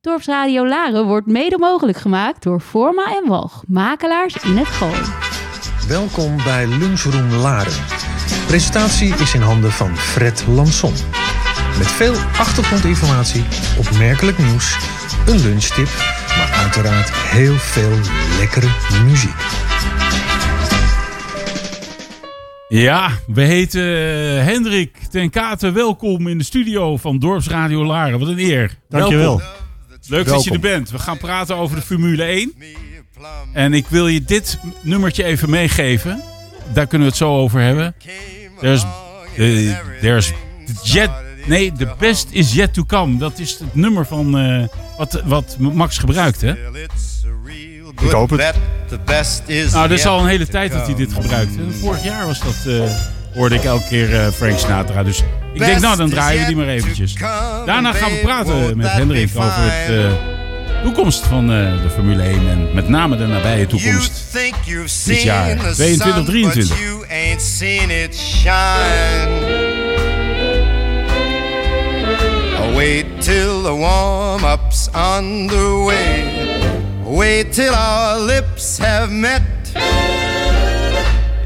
Dorpsradio Laren wordt mede mogelijk gemaakt door Forma en Walg, makelaars in het Gooi. Welkom bij Lunchroom Laren. Presentatie is in handen van Fred Lanson. Met veel achtergrondinformatie, opmerkelijk nieuws, een lunchtip, maar uiteraard heel veel lekkere muziek. Ja, we heten eh, Hendrik ten Kate welkom in de studio van Dorpsradio Laren. Wat een eer. Dankjewel. Welkom. Leuk dat je er bent. We gaan praten over de Formule 1. En ik wil je dit nummertje even meegeven. Daar kunnen we het zo over hebben. There's, uh, there's jet, nee, the best is yet to come. Dat is het nummer van uh, wat, wat Max gebruikt, hè? Ik hoop het. Nou, dat is al een hele tijd dat hij dit gebruikt. Vorig jaar was dat, uh, hoorde ik elke keer uh, Frank Sinatra. Dus ik denk, nou, dan draaien we die maar eventjes. Daarna gaan we praten met Hendrik over het uh, toekomst van uh, de Formule 1. En met name de nabije toekomst. Dit jaar, 2023. Wait till the warm-up's underway. Wait till our lips have met.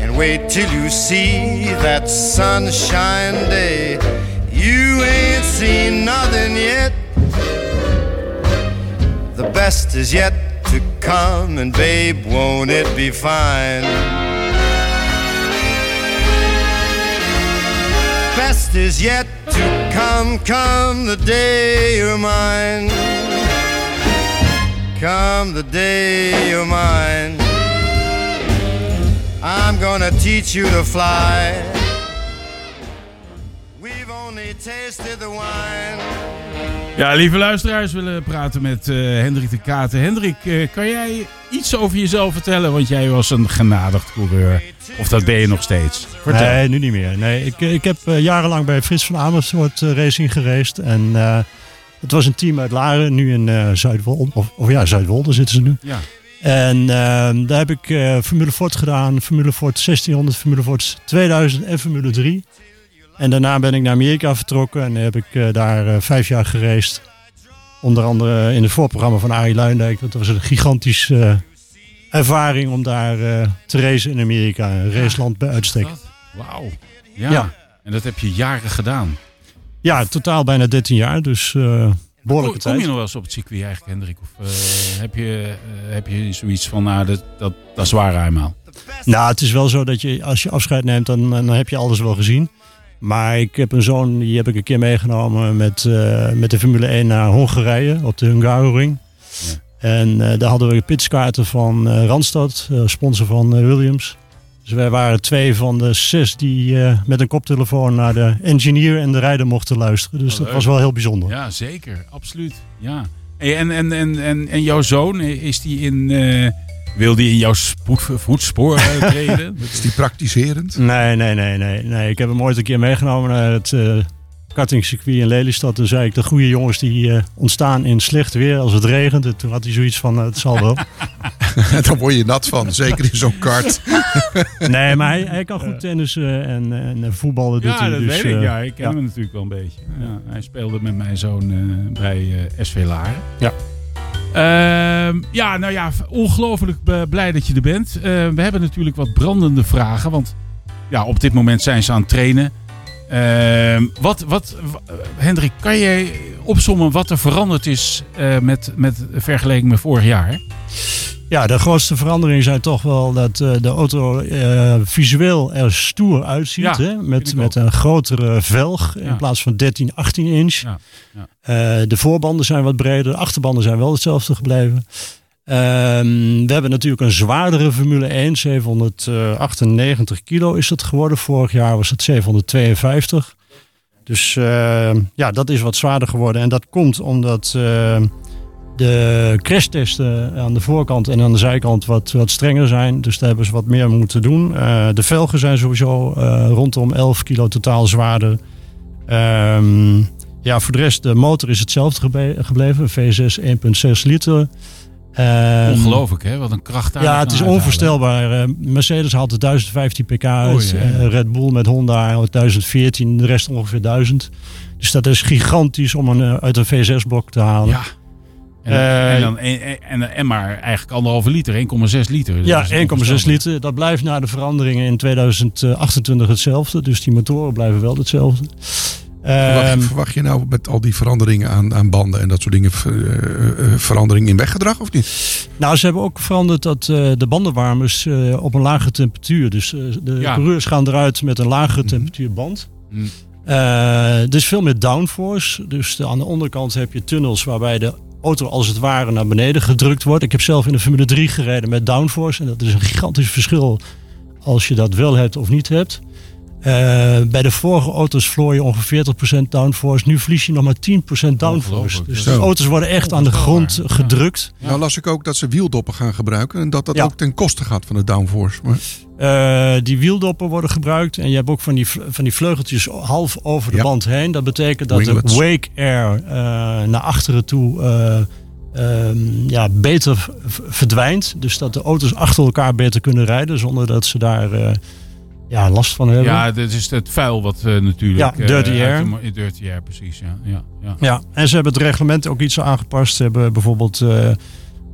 And wait till you see that sunshine day. You ain't seen nothing yet. The best is yet to come, and babe, won't it be fine? Best is yet to come, come the day you're mine. Come the day you're mine. I'm gonna teach you to fly. We've only tasted the wine. Ja, lieve luisteraars, we willen praten met uh, Hendrik de Katen. Hendrik, uh, kan jij iets over jezelf vertellen? Want jij was een genadigd coureur. Of dat ben je nog steeds? Vertel. Nee, nu niet meer. Nee, ik, ik heb uh, jarenlang bij Frits van Amersfoort Racing geraced. En het was een team uit Laren, nu in Zuidwolde. Of, of, ja, Zuidwolde zitten ze nu. Ja. En uh, daar heb ik uh, Formule Ford gedaan, Formule Ford 1600, Formule Ford 2000 en Formule 3. En daarna ben ik naar Amerika vertrokken en heb ik uh, daar vijf jaar gereisd. Onder andere in het voorprogramma van Arie Luindijk. Dat was een gigantische ervaring om daar te racen in Amerika. Een raceland bij uitstek. Wauw. Ja. ja. En dat heb je jaren gedaan. Ja, totaal bijna 13 jaar. Dus behoorlijke Kom, kom je nog wel eens op het circuit eigenlijk, Hendrik? Of uh, heb, je, uh, heb je zoiets van, nou, dat, dat, dat is waar eenmaal? Nou, het is wel zo dat je, als je afscheid neemt, dan, dan heb je alles wel gezien. Maar ik heb een zoon, die heb ik een keer meegenomen met, uh, met de Formule 1 naar Hongarije op de Hungaroring. Ja. En daar hadden we pitskaarten van Randstad, sponsor van Williams. Dus wij waren twee van de zes die uh, met een koptelefoon naar de engineer en de rijder mochten luisteren. Dus oh, dat was wel heel bijzonder. Ja, zeker. Absoluut. Ja. En, en, en, en, en jouw zoon, is die in... Uh, wil die in jouw voetspoor uh, treden? is die praktiserend? Nee, nee, nee, nee, nee. Ik heb hem ooit een keer meegenomen naar het kartingcircuit in Lelystad. Toen zei ik, de goede jongens die uh, ontstaan in slecht weer als het regent. En toen had hij zoiets van, uh, het zal wel. Dan word je nat van, zeker in zo'n kart. nee, maar hij, hij kan goed tennissen en, en voetballen. Ja, hij, dat dus, weet ik. Ja, ik ken ja. hem natuurlijk wel een beetje. Ja, hij speelde met mijn zoon uh, bij SV Laren. Ja. Uh, ja, nou ja, ongelooflijk blij dat je er bent. Uh, we hebben natuurlijk wat brandende vragen. Want ja, op dit moment zijn ze aan het trainen. Uh, wat, wat, Hendrik, kan jij opzommen wat er veranderd is uh, met, met vergelijking met vorig jaar? Ja, de grootste verandering zijn toch wel dat uh, de auto visueel er stoer uitziet. Ja, hè? Met, met een grotere velg ja. in plaats van 13, 18 inch. Ja, de voorbanden zijn wat breder, de achterbanden zijn wel hetzelfde gebleven. Um, we hebben natuurlijk een zwaardere Formule 1, 798 kilo is het geworden. Vorig jaar was het 752. Dus uh, ja, dat is wat zwaarder geworden. En dat komt omdat uh, de crashtesten aan de voorkant en aan de zijkant wat, wat strenger zijn. Dus daar hebben ze wat meer moeten doen. Uh, de velgen zijn sowieso rondom 11 kilo totaal zwaarder. Um, ja, voor de rest, de motor is hetzelfde gebleven. V6 1.6 liter. Um, Ongelooflijk, hè? Wat een kracht Ja, het is onvoorstelbaar. Uh, Mercedes haalt 1015 pk uit. Oh, Red Bull met Honda 1014, de rest ongeveer 1000. Dus dat is gigantisch om een, uit een V6-blok te halen. Ja. En, en, dan, en, en, en, maar eigenlijk anderhalve liter, 1,6 liter. Ja, 1,6 liter. Dat blijft na de veranderingen in 2028 hetzelfde. Dus die motoren blijven wel hetzelfde. Verwacht, ehm, verwacht, je nou met al die veranderingen aan, aan banden en dat soort dingen uh, verandering in weggedrag of niet? Nou, ze hebben ook veranderd dat uh, de bandenwarmers op een lagere temperatuur. Dus de ja. coureurs gaan eruit met een lagere mhm. temperatuur band. Mm. dus veel meer downforce. Dus aan de onderkant heb je tunnels waarbij de auto als het ware naar beneden gedrukt wordt. Ik heb zelf in de Formule 3 gereden met downforce. En dat is een gigantisch verschil als je dat wel hebt of niet hebt. Uh, bij de vorige auto's vloor je ongeveer 40% downforce. Nu verlies je nog maar 10% downforce. Dus de auto's worden echt aan de grond gedrukt. Nou las ik ook dat ze wieldoppen gaan gebruiken. En dat dat ook ten koste gaat van de downforce. Maar... Uh, die wieldoppen worden gebruikt. En je hebt ook van die, van die vleugeltjes half over de band heen. Dat betekent dat de wake air uh, naar achteren toe ehm, ja, beter verdwijnt. Dus dat de auto's achter elkaar beter kunnen rijden. Zonder dat ze daar ja, last van hebben. Ja, dat is het vuil wat uh, natuurlijk... Ja, dirty uh, air. De, dirty air, precies. Ja, ja, ja. ja, en ze hebben het reglement ook iets aangepast. Ze hebben bijvoorbeeld... Uh,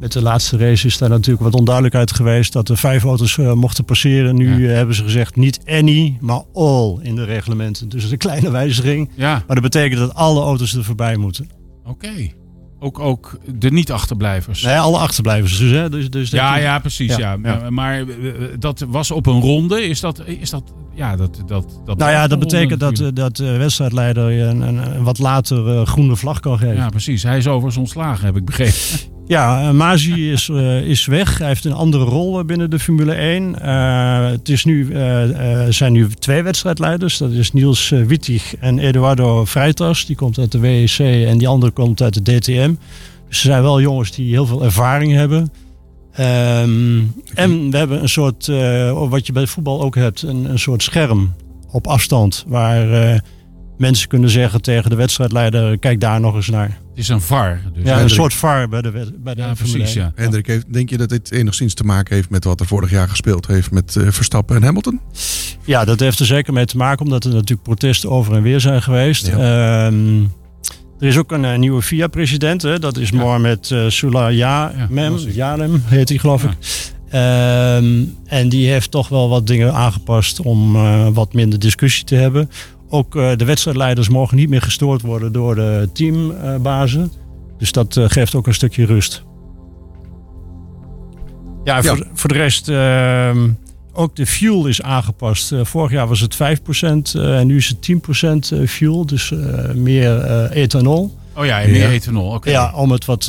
met de laatste race is daar natuurlijk wat onduidelijkheid geweest dat er vijf auto's mochten passeren. Nu hebben ze gezegd niet any, maar all in de reglementen. Dus een kleine wijziging. Ja. Maar dat betekent dat alle auto's er voorbij moeten. Oké. Ook, ook de niet-achterblijvers. Nee, alle achterblijvers. Dus, hè? dus, dus ja, ja, precies. Ja, Maar eh, eh, dat was op een ronde. Is dat. Is dat ja, dat, dat, dat nou ja, dat betekent dat, eh, dat de wedstrijdleider een, een, wat later groene vlag kan geven. Ja, precies. Hij is overigens ontslagen, heb ik begrepen. Ja, Mazi is, uh, is weg. Hij heeft een andere rol binnen de Formule 1. Uh, het is nu, zijn nu twee wedstrijdleiders. Dat is Niels Wittig en Eduardo Freitas. Die komt uit de WEC en die andere komt uit de DTM. Dus ze zijn wel jongens die heel veel ervaring hebben. Um, en we hebben een soort, wat je bij voetbal ook hebt, een, een soort scherm op afstand. Waar mensen kunnen zeggen tegen de wedstrijdleider, kijk daar nog eens naar. Het is een VAR. Dus. Ja, een soort VAR bij de, bij de ja, precies. Ja. Hendrik, heeft, denk je dat dit enigszins te maken heeft met wat er vorig jaar gespeeld heeft met uh, Verstappen en Hamilton? Ja, dat heeft er zeker mee te maken, omdat er natuurlijk protesten over en weer zijn geweest. Ja. Um, er is ook een uh, nieuwe FIA-president, dat is ja. Mohamed uh, Sulayem, ja, heet hij geloof ik. Um, en die heeft toch wel wat dingen aangepast om uh, wat minder discussie te hebben. Ook uh, de wedstrijdleiders mogen niet meer gestoord worden door de teambazen. dus dat uh, geeft ook een stukje rust. Ja, ja. Voor, voor, de rest, uh, ook de fuel is aangepast. Uh, vorig jaar was het 5% en nu is het 10% fuel, dus meer ethanol. Oh ja, meer ja. ethanol, oké. Ja, om het wat,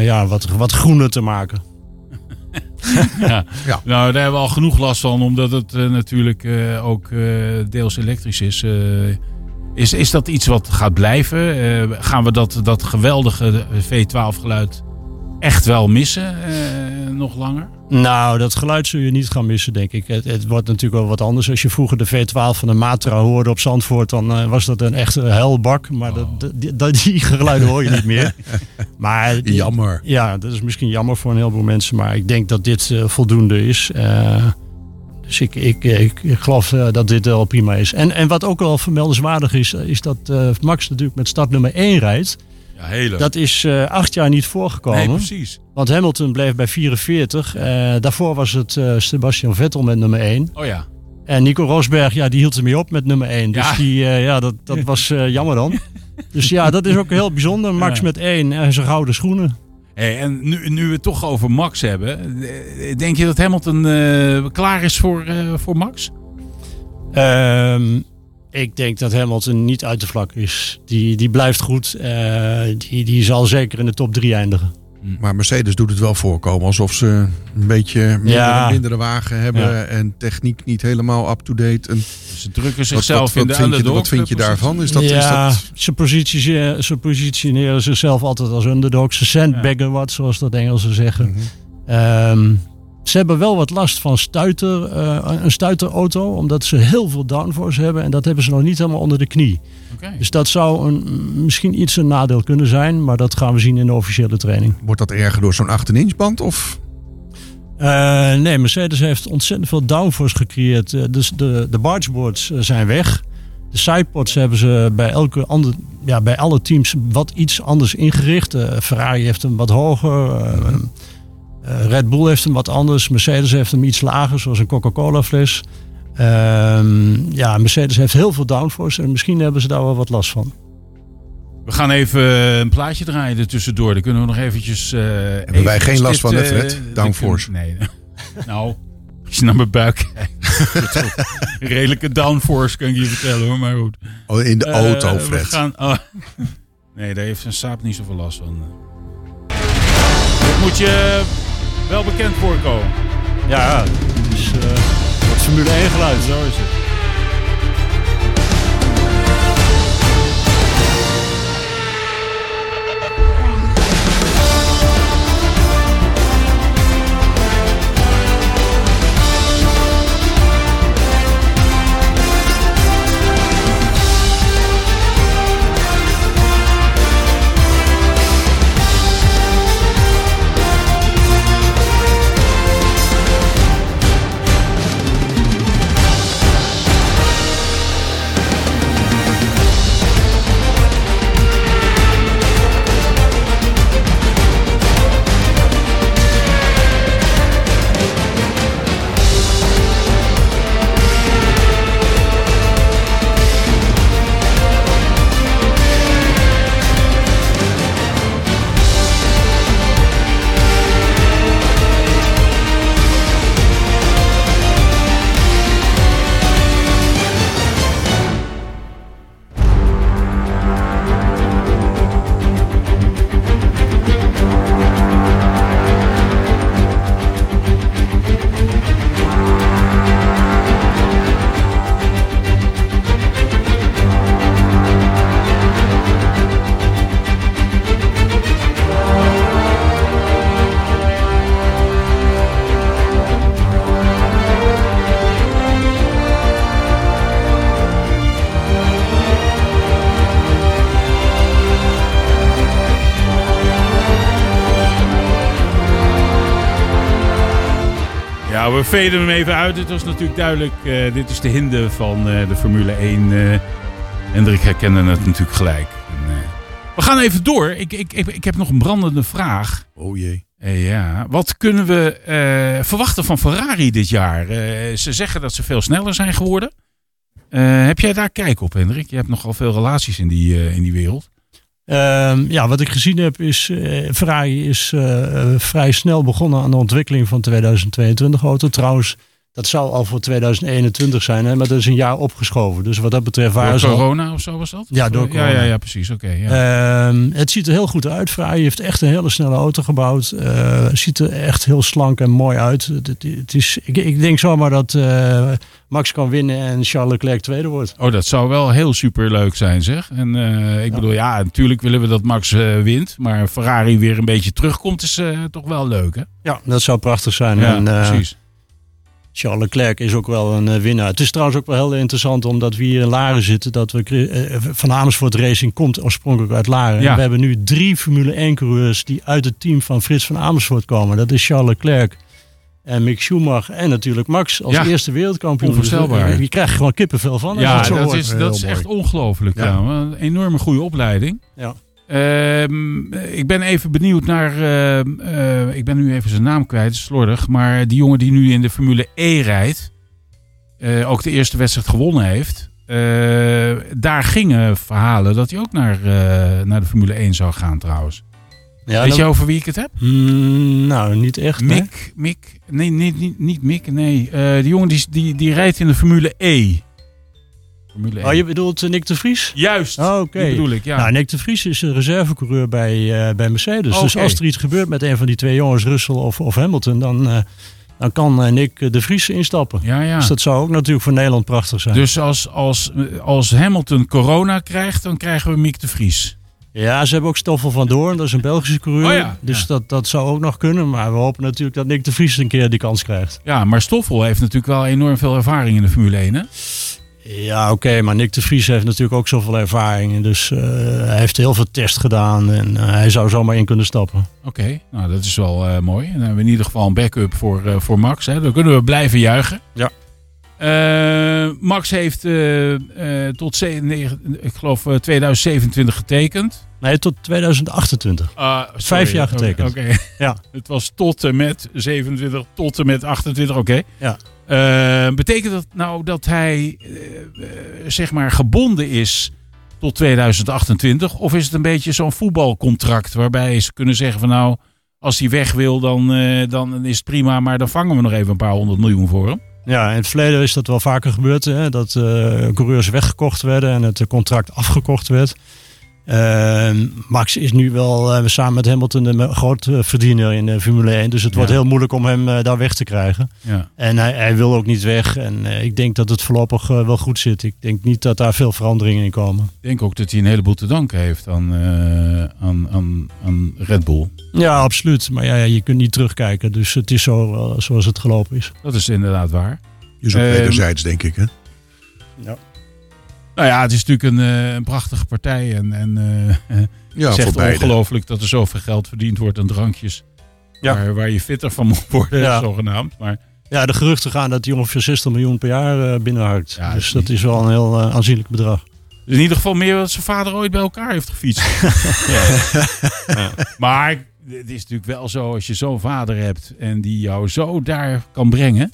ja, wat, wat groener te maken. ja. ja. Nou, daar hebben we al genoeg last van, omdat het uh, natuurlijk uh, ook uh, deels elektrisch is. is. Is dat iets wat gaat blijven? gaan we dat, dat geweldige V12 geluid echt wel missen nog langer? Nou, dat geluid zul je niet gaan missen, denk ik. Het, het, wordt natuurlijk wel wat anders. Als je vroeger de V12 van de Matra hoorde op Zandvoort, dan uh, was dat een echte helbak. Maar oh. dat, dat, die geluiden hoor je niet meer. Maar jammer. Ja, dat is misschien jammer voor een heleboel mensen. Maar ik denk dat dit uh, voldoende is. Uh, dus ik, ik, ik, ik geloof dat dit wel prima is. En, en wat ook wel vermeldenswaardig is, is dat Max natuurlijk met start nummer 1 rijdt. Ja, hele. Dat is uh, acht jaar niet voorgekomen. Nee, precies. Want Hamilton bleef bij 44. Uh, daarvoor was het uh, Sebastian Vettel met nummer 1. Oh ja. En Nico Rosberg, ja, die hield ermee op met nummer 1. Dus ja. die, ja, dat, dat was jammer dan. dus ja, dat is ook heel bijzonder. Max met 1 en zijn gouden schoenen. Hey, en nu, nu we het toch over Max hebben. Denk je dat Hamilton klaar is voor, voor Max? Ehm ik denk dat Hamilton niet uit de vlak is. Die, die blijft goed. Uh, die, die zal zeker in de top 3 eindigen. Hm. Maar Mercedes doet het wel voorkomen alsof ze een beetje minder, ja. mindere wagen hebben ja. en techniek niet helemaal up-to-date. En ze drukken zichzelf wat, wat, wat in de underdog. Wat vind je daarvan? Is dat, ja, is dat... Ze, positioneren, ze positioneren zichzelf altijd als underdog. Ze sandbaggen wat, zoals dat Engelsen zeggen. Mm -hmm. um, ze hebben wel wat last van stuiter, uh, een stuiterauto, omdat ze heel veel downforce hebben. En dat hebben ze nog niet helemaal onder de knie. Okay. Dus dat zou een, misschien iets een nadeel kunnen zijn, maar dat gaan we zien in de officiële training. Wordt dat erger door zo'n 8-inch band? Of? Uh, nee, Mercedes heeft ontzettend veel downforce gecreëerd. Uh, dus de, de bargeboards zijn weg. De sidepods hebben ze bij, elke ander, ja, bij alle teams wat iets anders ingericht. Ferrari heeft hem wat hoger. Red Bull heeft hem wat anders. Mercedes heeft hem iets lager, zoals een Coca-Cola fles. Ehm, ja, Mercedes heeft heel veel downforce en misschien hebben ze daar wel wat last van. We gaan even een plaatje draaien er tussendoor. Dan kunnen we nog eventjes... Uh, Hebben wij geen last van, het Fred? Downforce? nee. nou, als je naar mijn buik kijkt. redelijke downforce, kan ik je vertellen hoor. Maar goed. Oh, in de auto, uh, Fred. Gaan, oh. nee, daar heeft zijn saap niet zoveel last van. Moet je wel bekend voorkomen. Ja, dus, uh, wat Formule 1 geluid. Zo is het. We veden hem even uit. Het was natuurlijk duidelijk, uh, dit is de hinde van uh, de Formule 1. Uh, Hendrik herkende het natuurlijk gelijk. En, we gaan even door. Ik, ik, ik, ik, heb nog een brandende vraag. Oh jee. ja, wat kunnen we verwachten van Ferrari dit jaar? ze zeggen dat ze veel sneller zijn geworden. heb jij daar kijk op, Hendrik? Je hebt nogal veel relaties in die, in die wereld. Ehm, ja, wat ik gezien heb is, uh, Ferrari is uh, vrij snel begonnen aan de ontwikkeling van 2022 auto. Trouwens, dat zou al voor 2021 zijn, hè, maar dat is een jaar opgeschoven. Dus wat dat betreft waren door corona of zo was dat? Ja, door corona. Ja, ja, ja precies. Oké. ja. Ehm, het ziet er heel goed uit. Ferrari heeft echt een hele snelle auto gebouwd. Uh, ziet er echt heel slank en mooi uit. Het, het is, ik, ik, denk zomaar dat uh, Max kan winnen en Charles Leclerc tweede wordt. Oh, dat zou wel heel super leuk zijn, zeg. En uh, ik bedoel, ja, natuurlijk willen we dat Max wint. Maar Ferrari weer een beetje terugkomt, is toch wel leuk, hè? Ja, dat zou prachtig zijn. Ja, en, precies. Charles Leclerc is ook wel een uh, winnaar. Het is trouwens ook wel heel interessant omdat we hier in Laren zitten. Dat we uh, van Amersfoort Racing komt oorspronkelijk uit Laren. Ja. we hebben nu drie Formule 1 coureurs die uit het team van Frits van Amersfoort komen. Dat is Charles Leclerc en Mick Schumacher en natuurlijk Max als eerste wereldkampioen. Onvoorstelbaar. Dus, je krijgt gewoon kippenvel van. Ja, dat, dat is, dat is echt ongelooflijk. Ja. Een enorme goede opleiding. Ja. Ehm, ik ben even benieuwd naar. Ehm, eh, ik ben nu even zijn naam kwijt, slordig. Maar die jongen die nu in de Formule E rijdt. Uh, ook de eerste wedstrijd gewonnen heeft. Uh, daar gingen verhalen dat hij ook naar, naar de Formule 1 zou gaan trouwens. Ja, Weet je over wie ik het heb? Mm, nou, niet echt. Mick, Mick nee, niet, niet, niet Mick, nee. die jongen die, die, die rijdt in de Formule E. Oh, je bedoelt uh, Nick de Vries? Juist, oh, oké. bedoel ik, ja. Nou, Nick de Vries is een reservecoureur bij, uh, bij Mercedes. Dus als er iets gebeurt met een van die twee jongens, Russell of, of Hamilton, dan, uh, dan kan Nick de Vries instappen. Ja, ja. Dus dat zou ook natuurlijk voor Nederland prachtig zijn. Dus als, als, als Hamilton corona krijgt, dan krijgen we Mick de Vries? Ja, ze hebben ook Stoffel van Doorn, dat is een Belgische coureur. Oh ja, dus Dat, dat zou ook nog kunnen. Maar we hopen natuurlijk dat Nick de Vries een keer die kans krijgt. Ja, maar Stoffel heeft natuurlijk wel enorm veel ervaring in de Formule 1, hè? Ja, oké, maar Nick de Vries heeft natuurlijk ook zoveel ervaring. Dus uh, hij heeft heel veel test gedaan en uh, hij zou zomaar in kunnen stappen. Oké, nou dat is wel uh, mooi. Dan hebben we in ieder geval een backup voor, voor Max. Hè. Dan kunnen we blijven juichen. Ja. Max heeft tot ik geloof 2027 getekend. Nee, tot 2028. Uh, Vijf jaar getekend. Oké. Ja. Het was tot en met 27, tot en met 28, oké. Ja. Uh, betekent dat nou dat hij uh, zeg maar gebonden is tot 2028? Of is het een beetje zo'n voetbalcontract waarbij ze kunnen zeggen van nou, als hij weg wil, dan, dan is het prima, maar dan vangen we nog even een paar honderd miljoen voor hem? Ja, in het verleden is dat wel vaker gebeurd, hè, dat coureurs weggekocht werden en het contract afgekocht werd. Ehm, Max is nu wel uh, samen met Hamilton de grote verdiener in de Formule 1. Dus het wordt heel moeilijk om hem uh, daar weg te krijgen. Ja. En hij, hij, wil ook niet weg. En uh, ik denk dat het voorlopig wel goed zit. Ik denk niet dat daar veel veranderingen in komen. Ik denk ook dat hij een heleboel te danken heeft aan, aan, aan, aan Red Bull. Ja, absoluut. Maar ja, je kunt niet terugkijken. Dus het is zo zoals het gelopen is. Dat is inderdaad waar. Je is ook wederzijds, denk ik. Hè? Ja. Nou ja, het is natuurlijk een, uh, een prachtige partij. En, en uh, ja, zegt ongelooflijk dat er zoveel geld verdiend wordt aan drankjes. Ja. Waar, waar je fitter van moet worden, ja. zogenaamd. Maar, ja, de geruchten gaan dat hij ongeveer 60 miljoen per jaar uh, binnenharkt. Ja, dus dat is wel een heel aanzienlijk bedrag. Dus in ieder geval meer dan zijn vader ooit bij elkaar heeft gefietst. ja. Maar het is natuurlijk wel zo, als je zo'n vader hebt en die jou zo daar kan brengen.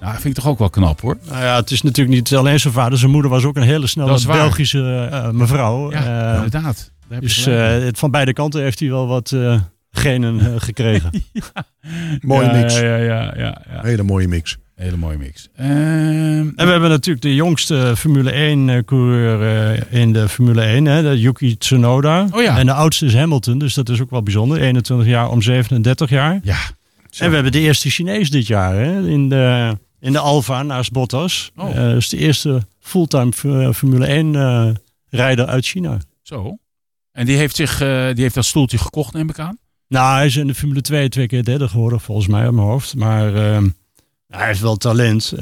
Nou, vind ik toch ook wel knap hoor. Nou ja, het is natuurlijk niet alleen zijn vader. Zijn moeder was ook een hele snelle Belgische uh, mevrouw. Ja, uh, inderdaad. Dus uh, van beide kanten heeft hij wel wat genen gekregen. ja. Mooie mix. Ja, ja, ja, ja, Hele mooie mix. Hele mooie mix. Ehm, en we hebben natuurlijk de jongste Formule 1 coureur in de Formule 1, hè, de Yuki Tsunoda. Oh ja. En de oudste is Hamilton, dus dat is ook wel bijzonder. 21 jaar om 37 jaar. Ja. En we hebben de eerste Chinees dit jaar hè, in de in de Alfa naast Bottas. Oh. Uh, is de eerste fulltime eh, Formule 1 uh, eh, rijder uit China. Zo. En die heeft, zich, die heeft dat stoeltje gekocht, neem ik aan? Nou, hij is in de Formule 2 twee keer derde geworden, volgens mij op mijn hoofd. Maar hij heeft wel talent.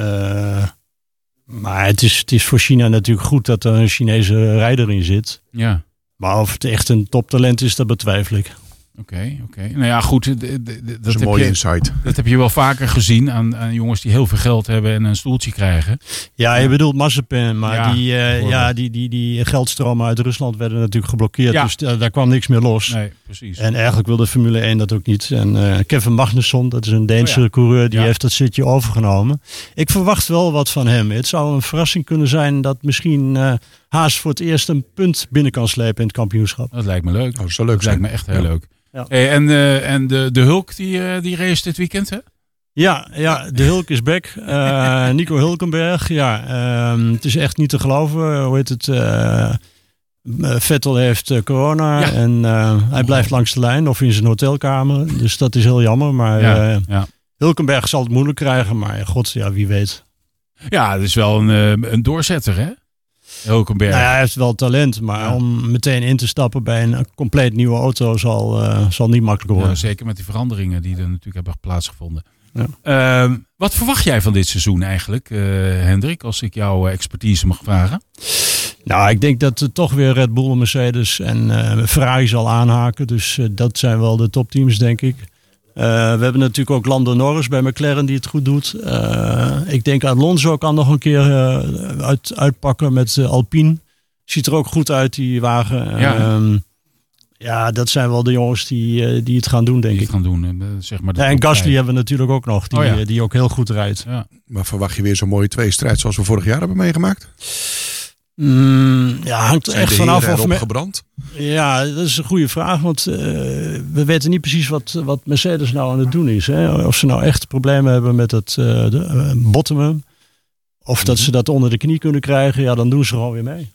maar het is, het is voor China natuurlijk goed dat er een Chinese rijder in zit. Ja. Maar of het echt een toptalent is, dat betwijfel ik. Oké, oké. Nou ja, goed. Dat, is een mooie insight. Dat heb je wel vaker gezien aan, aan, jongens die heel veel geld hebben en een stoeltje krijgen. Ja, je bedoelt Mazepin, maar die, uh, ja, die, die, die geldstromen uit Rusland werden natuurlijk geblokkeerd. Ja. Dus daar kwam niks meer los. Nee, precies. En eigenlijk wilde Formule 1 dat ook niet. En uh, Kevin Magnusson, dat is een Deense oh coureur, die heeft dat zitje overgenomen. Ik verwacht wel wat van hem. Het zou een verrassing kunnen zijn dat misschien uh, Haas voor het eerst een punt binnen kan slepen in het kampioenschap. Dat lijkt me leuk. Oh, dat zou leuk dat zijn. lijkt me echt heel leuk. Ja. en uh, en de, de Hulk die, uh, die race dit weekend, hè? Ja, ja, de Hulk is back. Uh, Nico Hulkenberg. Ja, uh, het is echt niet te geloven. Hoe heet het? Vettel heeft corona ja. en hij blijft langs de lijn of in zijn hotelkamer. Dus dat is heel jammer. Maar ja, ja. Hulkenberg zal het moeilijk krijgen. Maar god, ja, wie weet. Ja, het is wel een, een doorzetter, hè? Hulkenberg. Nou hij heeft wel talent, maar om meteen in te stappen bij een compleet nieuwe auto zal, uh, zal niet makkelijk worden. Ja, zeker met die veranderingen die er natuurlijk hebben plaatsgevonden. Ja. Uh, wat verwacht jij van dit seizoen eigenlijk, uh, Hendrik, als ik jouw expertise mag vragen? Nou, ik denk dat het toch weer Red Bull, Mercedes en Ferrari zal aanhaken. Dus dat zijn wel de topteams, denk ik. Uh, we hebben natuurlijk ook Lando Norris bij McLaren die het goed doet. Uh, ik denk Alonso kan nog een keer uh, uit, uitpakken met Alpine. Ziet er ook goed uit, die wagen. Ja, ehm, ja dat zijn wel de jongens die, die het gaan doen, denk die ik. gaan doen, zeg maar. Ja, en Gasly hebben we natuurlijk ook nog, die, oh ja. die ook heel goed rijdt. Ja. Maar verwacht je weer zo'n mooie twee-strijd zoals we vorig jaar hebben meegemaakt? Mm, ja, hangt er echt vanaf of me... gebrand. Ja, dat is een goede vraag. Want uh, we weten niet precies wat, wat Mercedes nou aan het doen is. Hè? Of ze nou echt problemen hebben met het uh, de, uh, bottomen. Of dat mhm. ze dat onder de knie kunnen krijgen. Ja, dan doen ze gewoon weer mee.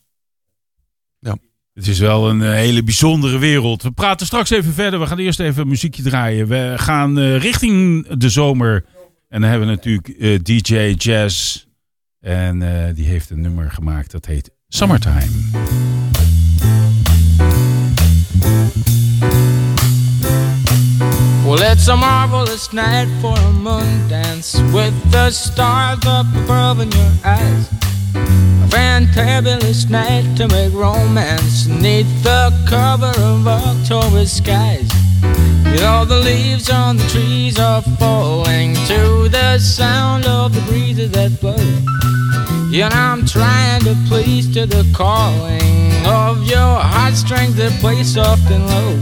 Ja. Het is wel een hele bijzondere wereld. We praten straks even verder. We gaan eerst even muziekje draaien. We gaan richting de zomer. En dan hebben we natuurlijk DJ Jazz. En die heeft een nummer gemaakt dat heet Summertime. Well, it's a marvelous night for a moon dance with the stars up above in your eyes. A fantabulous night to make romance neath the cover of October skies. Know the leaves on the trees are falling to the sound of the breezes that blow. And I'm trying to please to the calling of your heartstrings that play soft and low.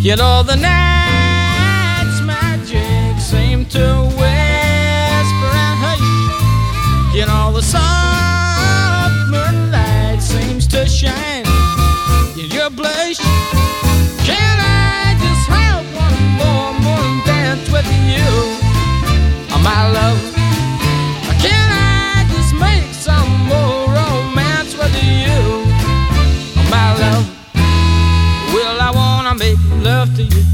You all the night's magic seem to whisper and hush. You know the soft moonlight seems to shine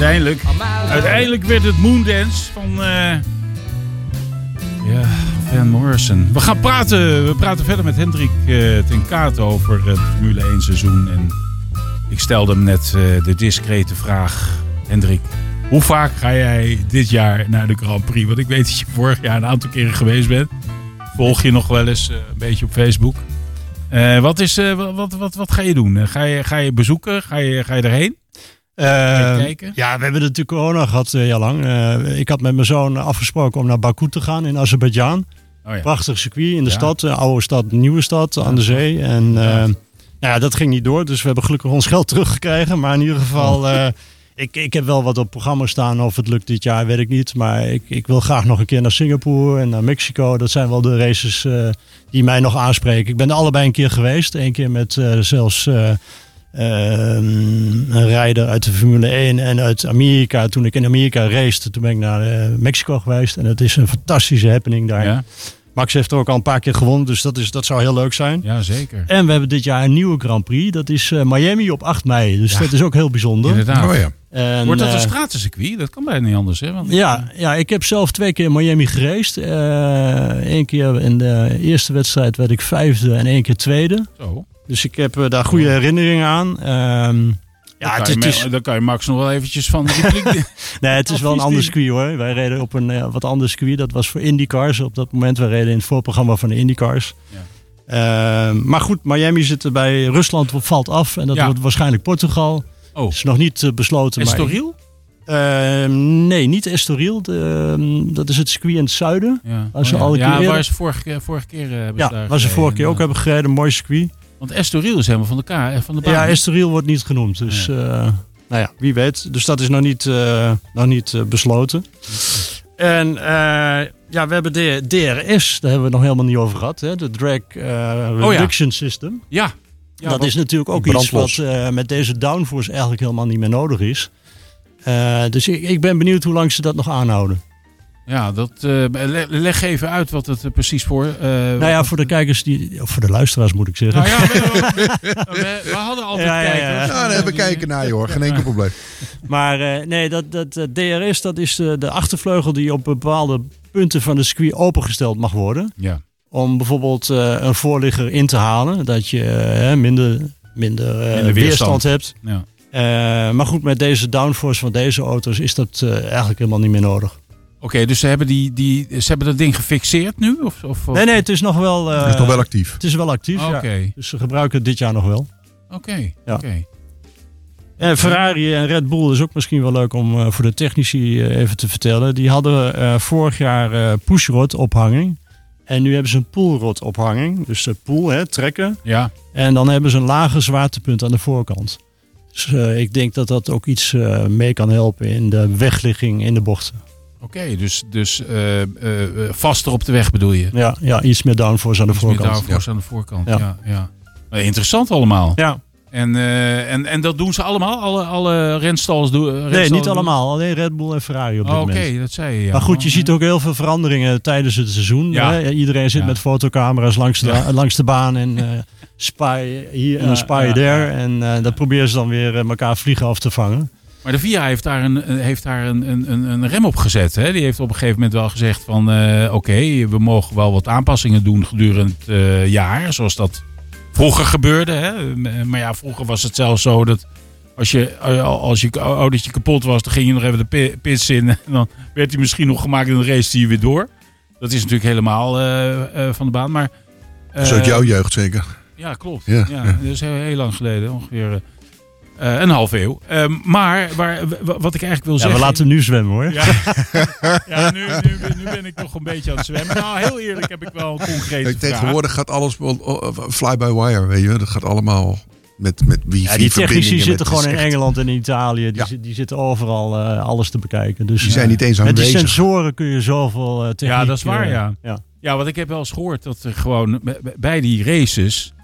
uiteindelijk, uiteindelijk werd het Moondance van eh, ja, Van Morrison. We gaan praten, we praten verder met Hendrik eh, ten Kaat over het Formule 1 seizoen. En ik stelde hem net eh, de discrete vraag. Hendrik, hoe vaak ga jij dit jaar naar de Grand Prix? Want ik weet dat je vorig jaar een aantal keren geweest bent. Volg je nog wel eens een beetje op Facebook. Wat, is, wat, wat, wat, ga je doen? Ga je, ga je bezoeken? Ga je, ga je erheen? Eh, kijken? ja, we hebben natuurlijk corona gehad eh, heel lang. Eh, ik had met mijn zoon afgesproken om naar Baku te gaan in Azerbeidzjan. Oh ja. Prachtig circuit in de Ja. stad, een oude stad, nieuwe stad aan de zee. En Ja. eh, ja, dat ging niet door, dus we hebben gelukkig ons geld teruggekregen. Maar in ieder geval, Oh. eh, ik, ik heb wel wat op programma staan. Of het lukt dit jaar, weet ik niet. Maar ik, ik wil graag nog een keer naar Singapore en naar Mexico. Dat zijn wel de races eh, die mij nog aanspreken. Ik ben er allebei een keer geweest. Eén keer met eh, zelfs... eh, Ehm, een rijder uit de Formule 1 en uit Amerika. Toen ik in Amerika race, toen ben ik naar eh, Mexico geweest. En het is een fantastische happening daar. Ja, Max heeft er ook al een paar keer gewonnen, dus dat, is, dat zou heel leuk zijn. ja zeker. En we hebben dit jaar een nieuwe Grand Prix. Dat is eh, Miami op 8 mei. Dus Ja. dat is ook heel bijzonder. Inderdaad. Oh ja. En, Wordt dat een eh, stratencircuit? Dat kan bijna niet anders, hè? Want ja, ja, ik heb zelf twee keer in Miami geraced. Eén keer in de eerste wedstrijd werd ik vijfde en één keer tweede. Zo. Dus ik heb eh, daar goede herinneringen aan. Ehm, Ja, het, is, dan kan je Max nog wel eventjes van. Nee, het is wel een ander circuit hoor. Wij reden op een eh, wat ander circuit. Dat was voor IndyCars. Op dat moment, we reden in het voorprogramma van de IndyCars. Ja. Ehm, maar goed, Miami zit er bij Rusland valt af. En dat Ja. wordt waarschijnlijk Portugal. Oh, is nog niet eh, besloten. maar- Estoril? Ehm, nee, niet Estoril. De, dat is het circuit in het zuiden. Ja, Als Oh, waar ze vorige, keer- vorige keer hebben Ja, daar waar ze vorige keer ook hebben gereden. Mooi circuit. Want Estoril is helemaal van de, eh, van de baan. Ja, Estoril wordt niet genoemd. Dus eh, nou ja, wie weet. Dus dat is nog niet, eh, nog niet besloten. En ja, we hebben de DRS, daar hebben we het nog helemaal niet over gehad. Hè? De Drag eh, Oh ja. Reduction System. Ja. ja dat is natuurlijk ook iets wat met deze downforce eigenlijk helemaal niet meer nodig is. Dus ik, ik ben benieuwd hoe lang ze dat nog aanhouden. Ja, dat, eh, le- leg even uit wat het er precies voor... eh, nou ja, voor de kijkers, die, of voor de luisteraars moet ik zeggen. Nou ja, we, we- we- we hadden altijd Ja, ja, ja. kijkers. Ja, daar we kijken naar je hoor. Geen enkel probleem. Maar eh, nee, dat, dat eh, DRS, dat is de, de achtervleugel die op bepaalde punten van de circuit opengesteld mag worden. Ja. Om bijvoorbeeld eh, een voorligger in te halen. Dat je eh, minder, minder, eh, Minder weerstand. weerstand hebt. ja. Eh, maar goed, met deze downforce van deze auto's is dat eh, eigenlijk helemaal niet meer nodig. Oké, dus ze hebben, die, die, ze hebben dat ding gefixeerd nu? Of, of, Nee, nee, het is nog wel, eh, Dat is nog wel actief. het is wel actief. Oké, Ja. Dus ze gebruiken het dit jaar nog wel. oké, Ja. oké. En Ferrari en Red Bull is ook misschien wel leuk om eh, voor de technici eh, even te vertellen. Die hadden eh, vorig jaar eh pushrod ophanging. En nu hebben ze een pullrod ophanging. Dus de pull, hè, trekken. Ja, En dan hebben ze een lager zwaartepunt aan de voorkant. Dus eh, ik denk dat dat ook iets eh, mee kan helpen in de wegligging in de bochten. Oké, dus, dus uh, uh, vaster op de weg bedoel je? Ja, ja iets meer downforce aan de iets voorkant. Iets meer downforce aan de voorkant, ja. ja, ja. Interessant allemaal. Ja. En, uh, en, en dat doen ze allemaal? Alle, alle renstalls doen? nee, niet allemaal. Alleen Red Bull en Ferrari op dit oh, moment. Oké, dat zei je. Ja. Maar goed, je ziet ook heel veel veranderingen tijdens het seizoen. Ja. Hè? Iedereen zit met fotocamera's langs de, langs de baan en spy hier en spy there. En dat proberen ze dan weer elkaar vliegen af te vangen. Maar de VIA heeft daar een, heeft daar een, een, een rem op gezet. Hè? Die heeft op een gegeven moment wel gezegd van... oké, okay, we mogen wel wat aanpassingen doen gedurende het jaar. Zoals dat vroeger gebeurde. Hè? Maar ja, vroeger was het zelfs zo dat als je, als je autootje kapot was, dan ging je nog even de pits in. En dan werd hij misschien nog gemaakt en dan race hij weer door. Dat is natuurlijk helemaal uh, van de baan. Maar, Zo uit jouw jeugd zeker? Ja, klopt. Ja, ja, Dat is heel, heel lang geleden. Ongeveer uh, een half eeuw. Uh, maar waar, wat ik eigenlijk wil ja, zeggen... we laten nu zwemmen hoor. Ja, ja nu, nu, nu, ben ik nog een beetje aan het zwemmen. Nou, heel eerlijk heb ik wel een concrete Tegenwoordig gaat alles fly-by-wire, weet je. Dat gaat allemaal met, met wifi ja, Die technici zitten gewoon in Engeland en in Italië. Die, ja. die zitten overal uh, alles te bekijken. Dus, die zijn niet eens aanwezig. Met die sensoren kun je zoveel uh, techniek... Ja, dat is waar, ja. ja. Ja, want ik heb wel eens gehoord dat er gewoon bij die races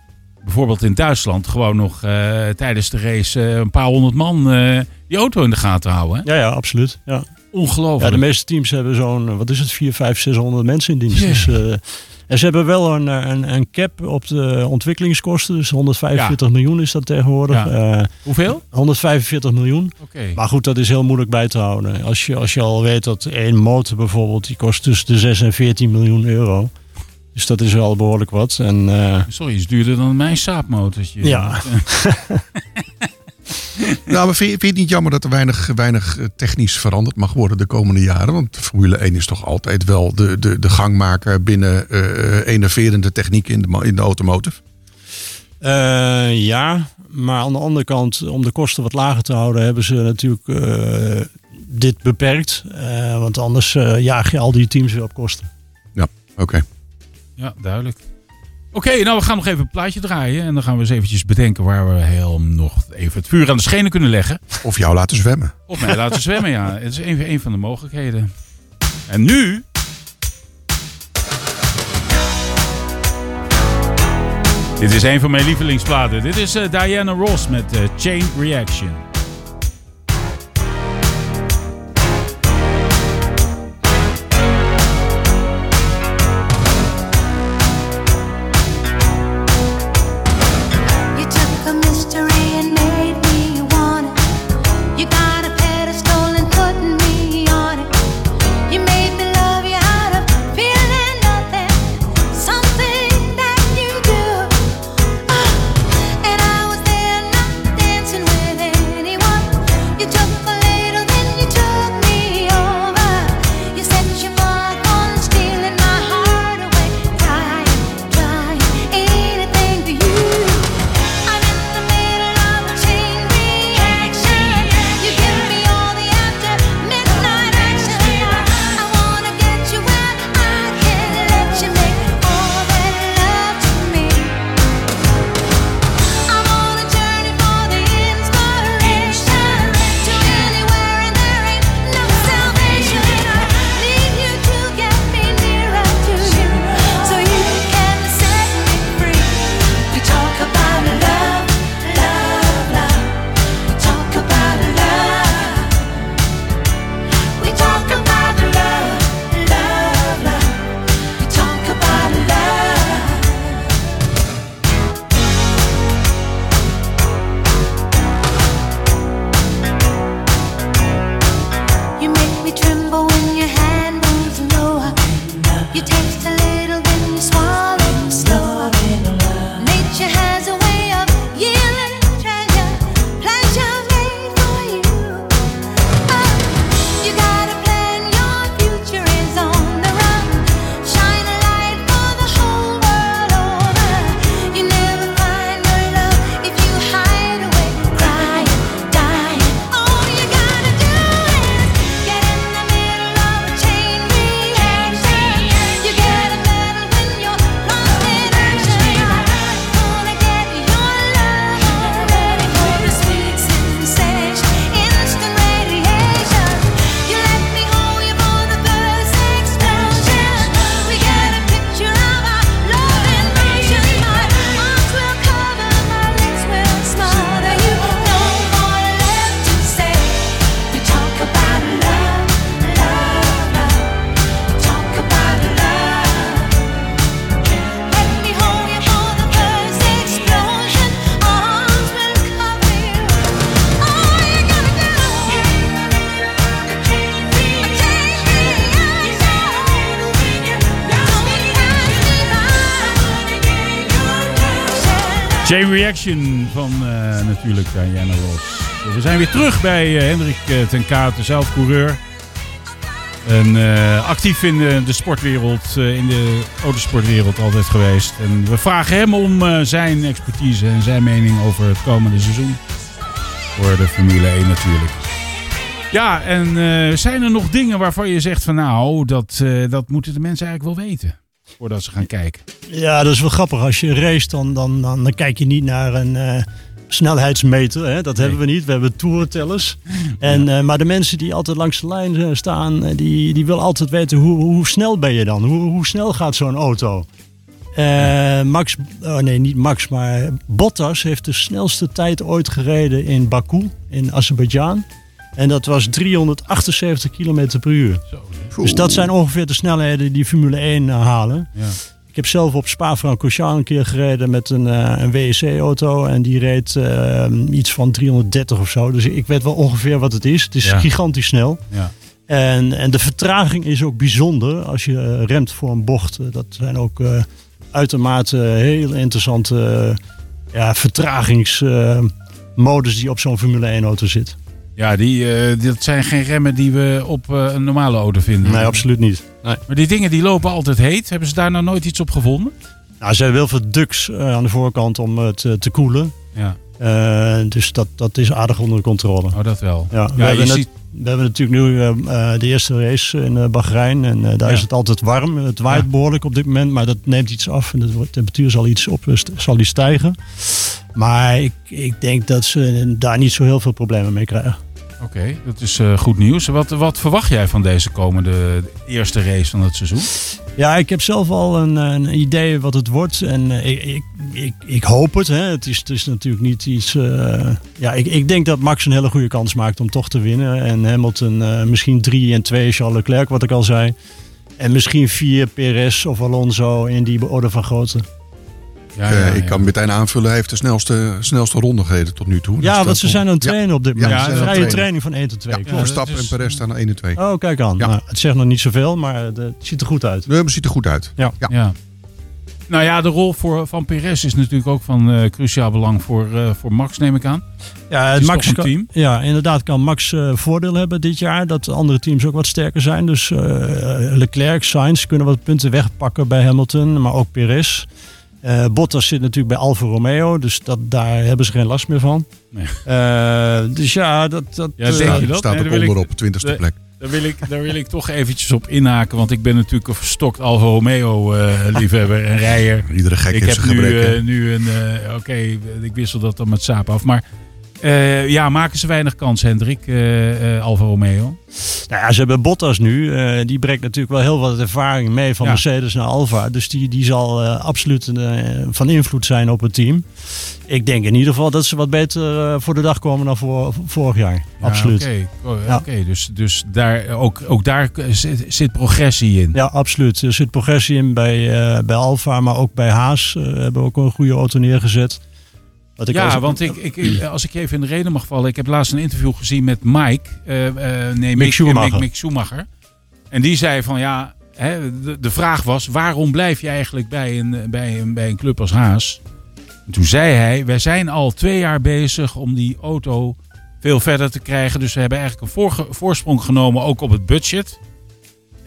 bijvoorbeeld in Duitsland gewoon nog uh, tijdens de race uh, een paar honderd man uh, die auto in de gaten houden. Ja, ja, absoluut. Ja. Ongelooflijk. Ja, de meeste teams hebben zo'n, wat is het, 4, 5, 600 mensen in dienst. Yeah. Dus, en ze hebben wel een, een, een, cap op de ontwikkelingskosten. Dus 145 ja. miljoen is dat tegenwoordig. Ja. Hoeveel? 145 miljoen. Okay. Maar goed, dat is heel moeilijk bij te houden. Als je, als je al weet dat één motor bijvoorbeeld, die kost tussen de 6 en 14 miljoen euro. Dus dat is wel behoorlijk wat. En, uh... Sorry, is duurder dan mijn saapmotortje. Ja. nou, maar vind je, vind je het niet jammer dat er weinig, weinig technisch veranderd mag worden de komende jaren? Want Formule 1 is toch altijd wel de, de, de gangmaker binnen uh, enerverende techniek in de, in de automotive? Uh, ja, maar aan de andere kant, om de kosten wat lager te houden, hebben ze natuurlijk dit beperkt. want anders jaag je al die teams weer op kosten. Ja, oké. Okay. Ja, duidelijk. Oké, okay, nou we gaan nog even een plaatje draaien. En dan gaan we eens eventjes bedenken waar we heel nog even het vuur aan de schenen kunnen leggen. Of jou laten zwemmen. Of mij laten zwemmen, ja. Het is een, een van de mogelijkheden. En nu... Dit is een van mijn lievelingsplaten. Dit is uh, Diana Ross met uh, Chain Reaction. Chain Reaction van uh, natuurlijk Diana Ross. We zijn weer terug bij uh, Hendrik ten Katen, zelf coureur. En actief in de, de sportwereld, in de autosportwereld altijd geweest. En we vragen hem om zijn expertise en zijn mening over het komende seizoen. Voor de Formule 1 natuurlijk. Ja, en zijn er nog dingen waarvan je zegt van nou, dat, dat moeten de mensen eigenlijk wel weten? Voordat ze gaan kijken. Ja, dat is wel grappig. Als je race, dan, dan, dan, kijk je niet naar een uh, snelheidsmeter. Hè? Dat hebben we niet. We hebben toertellers. En, uh, maar de mensen die altijd langs de lijn eh, staan, die, die willen altijd weten hoe, hoe snel ben je dan? Hoe, hoe snel gaat zo'n auto? Uh, Max, oh nee, niet Max, maar Bottas heeft de snelste tijd ooit gereden in Baku, in Azerbeidzjan. En dat was 378 km per uur. Zo, dus dat zijn ongeveer de snelheden die Formule 1 uh, halen. Ja. Ik heb zelf op Spa-Francorchamps een keer gereden met een, uh, een WEC-auto. En die reed uh, iets van 330 of zo. Dus ik weet wel ongeveer wat het is. Het is gigantisch snel. Ja. En, en de vertraging is ook bijzonder als je remt voor een bocht. Dat zijn ook uitermate heel interessante ja, vertragingsmodus die op zo'n Formule 1-auto zit. Ja, die, uh, dat zijn geen remmen die we op uh, een normale auto vinden. Nee, absoluut niet. Nee. Maar die dingen die lopen altijd heet. Hebben ze daar nou nooit iets op gevonden? Nou, ze hebben wel veel ducts uh, aan de voorkant om het te koelen. Ja. dus dat, dat is aardig onder controle. Oh, dat wel. Ja, we, hebben, ziet... we hebben natuurlijk nu de eerste race in Bahrein. En daar ja. is het altijd warm. Het waait ja. behoorlijk op dit moment, maar dat neemt iets af. En de temperatuur zal iets, op, zal iets stijgen. Maar ik, ik denk dat ze daar niet zo heel veel problemen mee krijgen. Oké, dat is uh, goed nieuws. Wat, wat verwacht jij van deze komende eerste race van het seizoen? Ja, ik heb zelf al een, een idee wat het wordt. En uh, ik, ik, ik, hoop het. Hè. Het, is, natuurlijk niet iets. Uh, ja, ik, ik denk dat Max een hele goede kans maakt om toch te winnen. En Hamilton misschien 3 en 2 Charles Leclerc, wat ik al zei. En misschien 4 Perez of Alonso in die orde van grootte. Ja, ja, ik kan meteen aanvullen, hij heeft de snelste, snelste ronde gereden tot nu toe. Ja, dus want ze zijn aan het trainen op dit moment. Ja, een vrije training van 1 tot 2. Ja, Verstappen en Perez staan aan 1 en 2. Oh, kijk aan. Nou, het zegt nog niet zoveel, maar het ziet er goed uit. Nee, het ziet er goed uit. Ja. ja. Nou ja, de rol voor, van Perez is natuurlijk ook van uh, cruciaal belang voor, uh, voor Max, neem ik aan. Ja, het Max kan, team. ja, inderdaad kan Max uh, voordeel hebben dit jaar. Dat andere teams ook wat sterker zijn. Dus Leclerc, Sainz kunnen wat punten wegpakken bij Hamilton, maar ook Perez. Uh, Bottas zit natuurlijk bij Alfa Romeo, dus dat, daar hebben ze geen last meer van. Nee. Uh, dus ja, dat, dat, ja, denk je dat? staat nee, onder op 20ste plek. Daar wil, ik, daar wil ik toch eventjes op inhaken, want ik ben natuurlijk een verstokt Alfa Romeo uh, liefhebber en rijder. Iedere gek ik heb nu, nu een, oké, okay, ik wissel dat dan met Saab af, maar uh, ja, maken ze weinig kans, Hendrik, uh, uh, Alfa Romeo? Nou ja, ze hebben Bottas nu. die brengt natuurlijk wel heel wat ervaring mee van Mercedes naar Alfa. Dus die, die zal absoluut van invloed zijn op het team. Ik denk in ieder geval dat ze wat beter voor de dag komen dan voor, vorig jaar. Ja, absoluut. Oké, okay. okay. dus, dus daar, ook, ook daar zit, zit, progressie in. Ja, absoluut. Er zit progressie in bij, bij Alfa, maar ook bij Haas. hebben we ook een goede auto neergezet ja, want ik, ik, als ik even in de reden mag vallen. Ik heb laatst een interview gezien met Mike. Uh, uh, nee, Mick, Schumacher. Mick, Schumacher. En die zei van ja, hè, de, de, vraag was waarom blijf je eigenlijk bij een, bij een, bij een club als Haas? En toen zei hij, wij zijn al twee jaar bezig om die auto veel verder te krijgen. Dus we hebben eigenlijk een voorsprong genomen ook op het budget.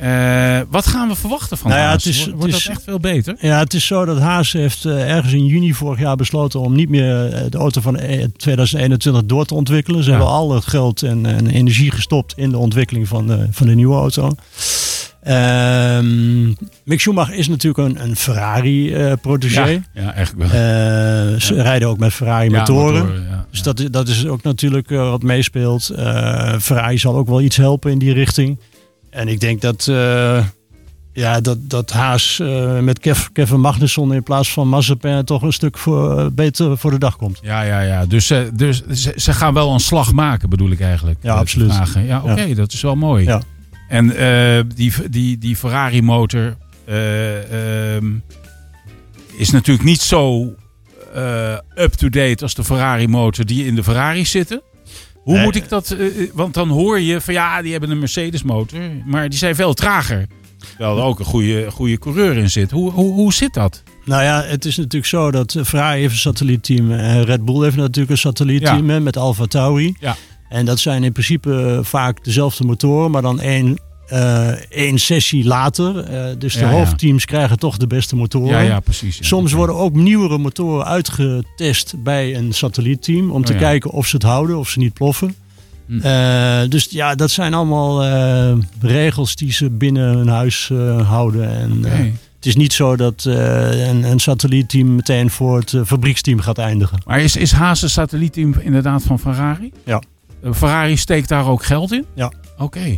Uh, wat gaan we verwachten van nou ja, Haas? Het is, Wordt het dat echt veel beter? Ja, het is zo dat Haas heeft uh, ergens in juni vorig jaar besloten om niet meer uh, de auto van 2021 door te ontwikkelen. Ze ja. hebben al het geld en, en, energie gestopt in de ontwikkeling van de, van de nieuwe auto. Ehm, Mick Schumacher is natuurlijk een, een Ferrari-protégé. ja, ja, eigenlijk wel. Ze rijden ook met Ferrari-motoren. Motoren, dus dat, dat is ook natuurlijk wat meespeelt. Ferrari zal ook wel iets helpen in die richting. En ik denk dat, uh, ja, dat, dat Haas uh, met Kev, Kevin Magnusson in plaats van Mazepin toch een stuk voor, uh, beter voor de dag komt. Ja, ja, ja. Dus, dus ze, ze, gaan wel een slag maken, bedoel ik eigenlijk. Ja, absoluut. Ja, oké, okay, ja. dat is wel mooi. Ja. En die, die, die Ferrari motor ehm, is natuurlijk niet zo up-to-date als de Ferrari motor die in de Ferrari zitten. Hoe moet ik dat... Uh, want dan hoor je van ja, die hebben een Mercedes motor. Maar die zijn veel trager. Terwijl er ook een goede, goede coureur in zit. Hoe, hoe, hoe zit dat? Nou ja, het is natuurlijk zo dat Ferrari heeft een satellietteam en Red Bull heeft natuurlijk een satellietteam met Alfa Tauri. Ja. En dat zijn in principe vaak dezelfde motoren, maar dan één, eh, één sessie later. Eh, dus de hoofdteams krijgen toch de beste motoren. Ja, ja, precies. Soms worden ook nieuwere motoren uitgetest bij een satellietteam om te ja. kijken of ze het houden, of ze niet ploffen. Hm. Eh, dus ja, dat zijn allemaal eh, regels die ze binnen hun huis eh, houden. En, eh, het is niet zo dat eh, een, een satellietteam meteen voor het eh, fabrieksteam gaat eindigen. Maar is, is Haas een satellietteam inderdaad van Ferrari? Ja. Eh, Ferrari steekt daar ook geld in? Ja. Oké.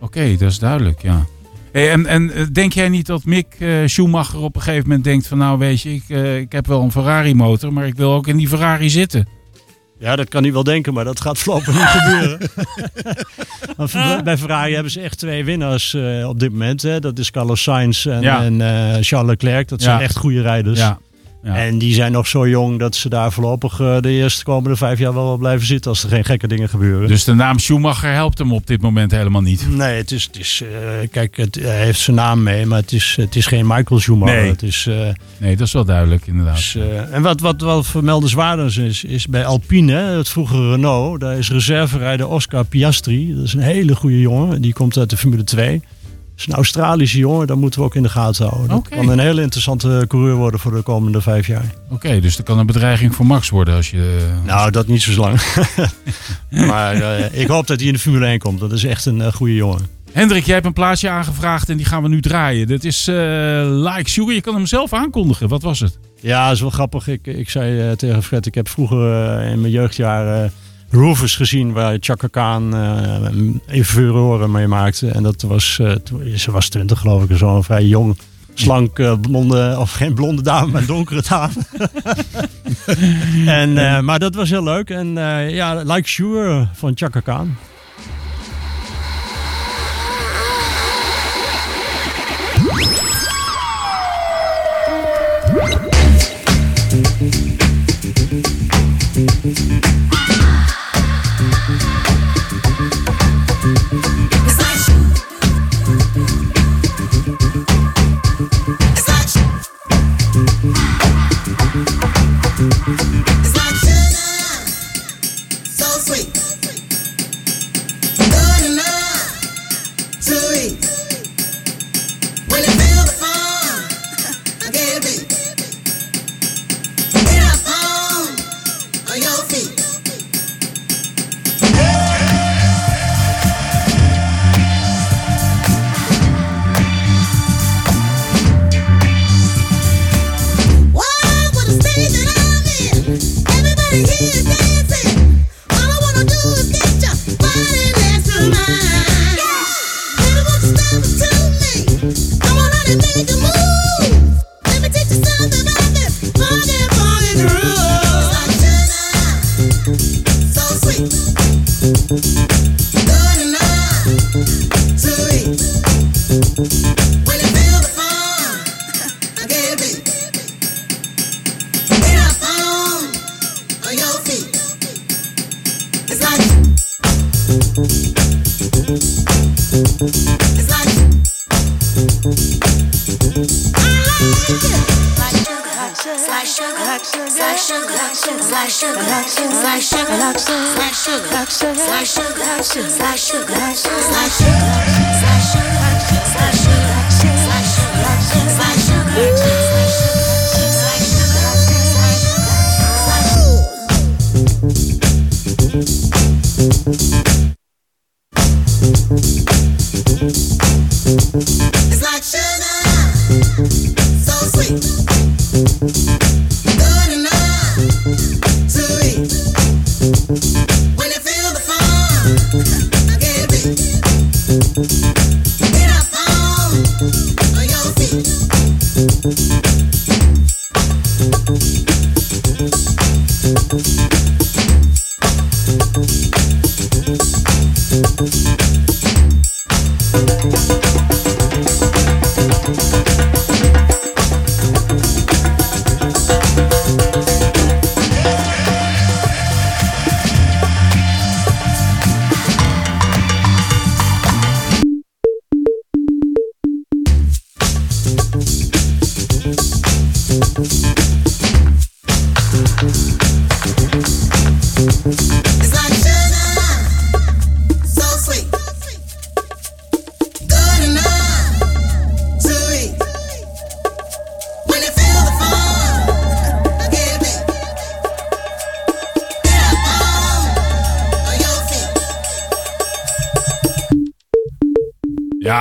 Oké, dat is duidelijk, ja. Hey, en, en eh, denk jij niet dat Mick eh, Schumacher op een gegeven moment denkt van... nou weet je, ik, eh, ik heb wel een Ferrari motor, maar ik wil ook in die Ferrari zitten. Ja, dat kan hij wel denken, maar dat gaat voorlopig niet gebeuren. Want bij Ferrari hebben ze echt twee winnaars eh, op dit moment. Hè. Dat is Carlos Sainz en, Ja. en eh, Charles Leclerc. Dat zijn Ja. echt goede rijders. Ja. Ja. En die zijn nog zo jong dat ze daar voorlopig eh, de eerste komende vijf jaar wel wel blijven zitten als er geen gekke dingen gebeuren. Dus de naam Schumacher helpt hem op dit moment helemaal niet. Nee, het is, het is eh, kijk, het, hij heeft zijn naam mee, maar het is, het is geen Michael Schumacher. Nee. Het is, eh, Nee, dat is wel duidelijk inderdaad. dus, en wat, wat wel vermeldenswaardig is, is bij Alpine, het vroegere Renault, daar is reserverijder Oscar Piastri. Dat is een hele goede jongen, die komt uit de Formule 2. Dat is een Australische jongen, dat moeten we ook in de gaten houden. Dat kan een hele interessante coureur worden voor de komende vijf jaar. Oké, dus dat kan een bedreiging voor Max worden als je... Nou, dat niet zo lang. maar eh, ik hoop dat hij in de Formule 1 komt. Dat is echt een eh, goede jongen. Hendrik, jij hebt een plaatsje aangevraagd en die gaan we nu draaien. Dat is eh, Like Sugar. Je kan hem zelf aankondigen. Wat was het? Ja, dat is wel grappig. Ik, ik zei eh, tegen Fred, ik heb vroeger eh, in mijn jeugdjaren Roofers gezien waar Chaka Khan furoren mee maakte. En dat was, toen- ze was 20 geloof ik, zo'n vrij jong, slank, eh, blonde, of geen blonde dame, maar donkere dame. en, maar dat was heel leuk. En ja, Like Sure van Chaka Khan. 发射。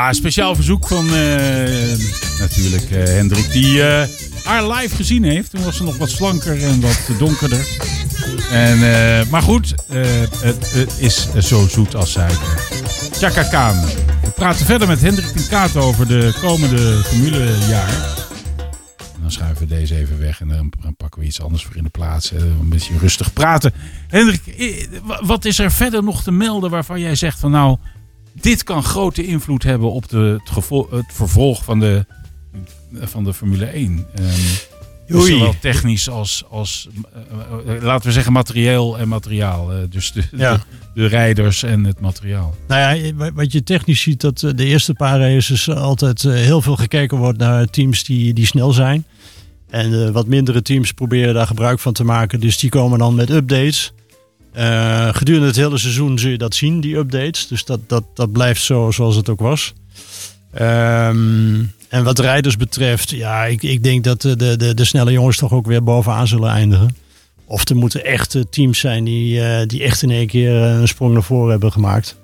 Ja, speciaal verzoek van eh, natuurlijk eh, Hendrik, die eh, haar live gezien heeft. Toen was ze nog wat slanker en wat donkerder. En, maar goed, het, is zo zoet als suiker. Chaka. We praten verder met Hendrik en Kaat over de komende formulejaar. Dan schuiven we deze even weg en dan, pakken we iets anders voor in de plaats. Een beetje rustig praten. Hendrik, wa- wat is er verder nog te melden waarvan jij zegt van nou, dit kan grote invloed hebben op de, het, vervolg van de, van de Formule 1? Ehm, dus zowel technisch als, als eh, eh, laten we zeggen, materieel en materiaal. Eh, dus de, Ja. de, de rijders en het materiaal. Nou ja, wa- wat je technisch ziet, dat de eerste paar races altijd heel veel gekeken wordt naar teams die, die snel zijn. En wat mindere teams proberen daar gebruik van te maken. Dus die komen dan met updates. Eh, gedurende het hele seizoen zul je dat zien, die updates. Dus dat, dat, dat blijft zo zoals het ook was. Ehm, en wat rijders betreft, ja, ik, ik denk dat de, de, de, snelle jongens toch ook weer bovenaan zullen eindigen. Of er moeten echt teams zijn die, eh, die echt in één keer een sprong naar voren hebben gemaakt.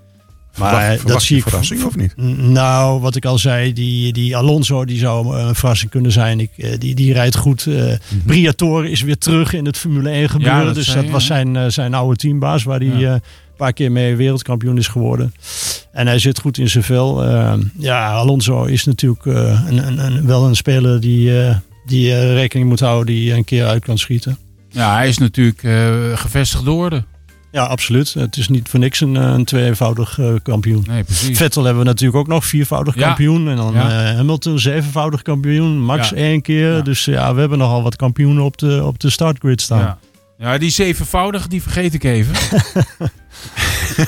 Maar Verwacht- dat zie ik verrassing of niet? Nou, wat ik al zei, die, die Alonso die zou eh, een verrassing kunnen zijn. Ik, eh, die, die rijdt goed. eh Briatore is weer terug in het Formule 1 gebeuren. dat dus zei dat was zijn, zijn oude teambaas, waar hij Ja. een paar keer mee wereldkampioen is geworden. En hij zit goed in zijn vel. Ja, Alonso is natuurlijk een, een, een- wel een speler die, die rekening moet houden, die een keer uit kan schieten. Ja, hij is natuurlijk gevestigd orde. Ja, absoluut. Het is niet voor niks een, eh, een tweevoudig eh, kampioen. Nee. Vettel hebben we natuurlijk ook nog viervoudig Ja. kampioen. En dan Ja. eh, Hamilton zevenvoudig kampioen. Max Ja. één keer. Dus ja, we hebben nogal wat kampioenen op de, op de startgrid staan. Ja. ja, die zevenvoudige, die vergeet ik even.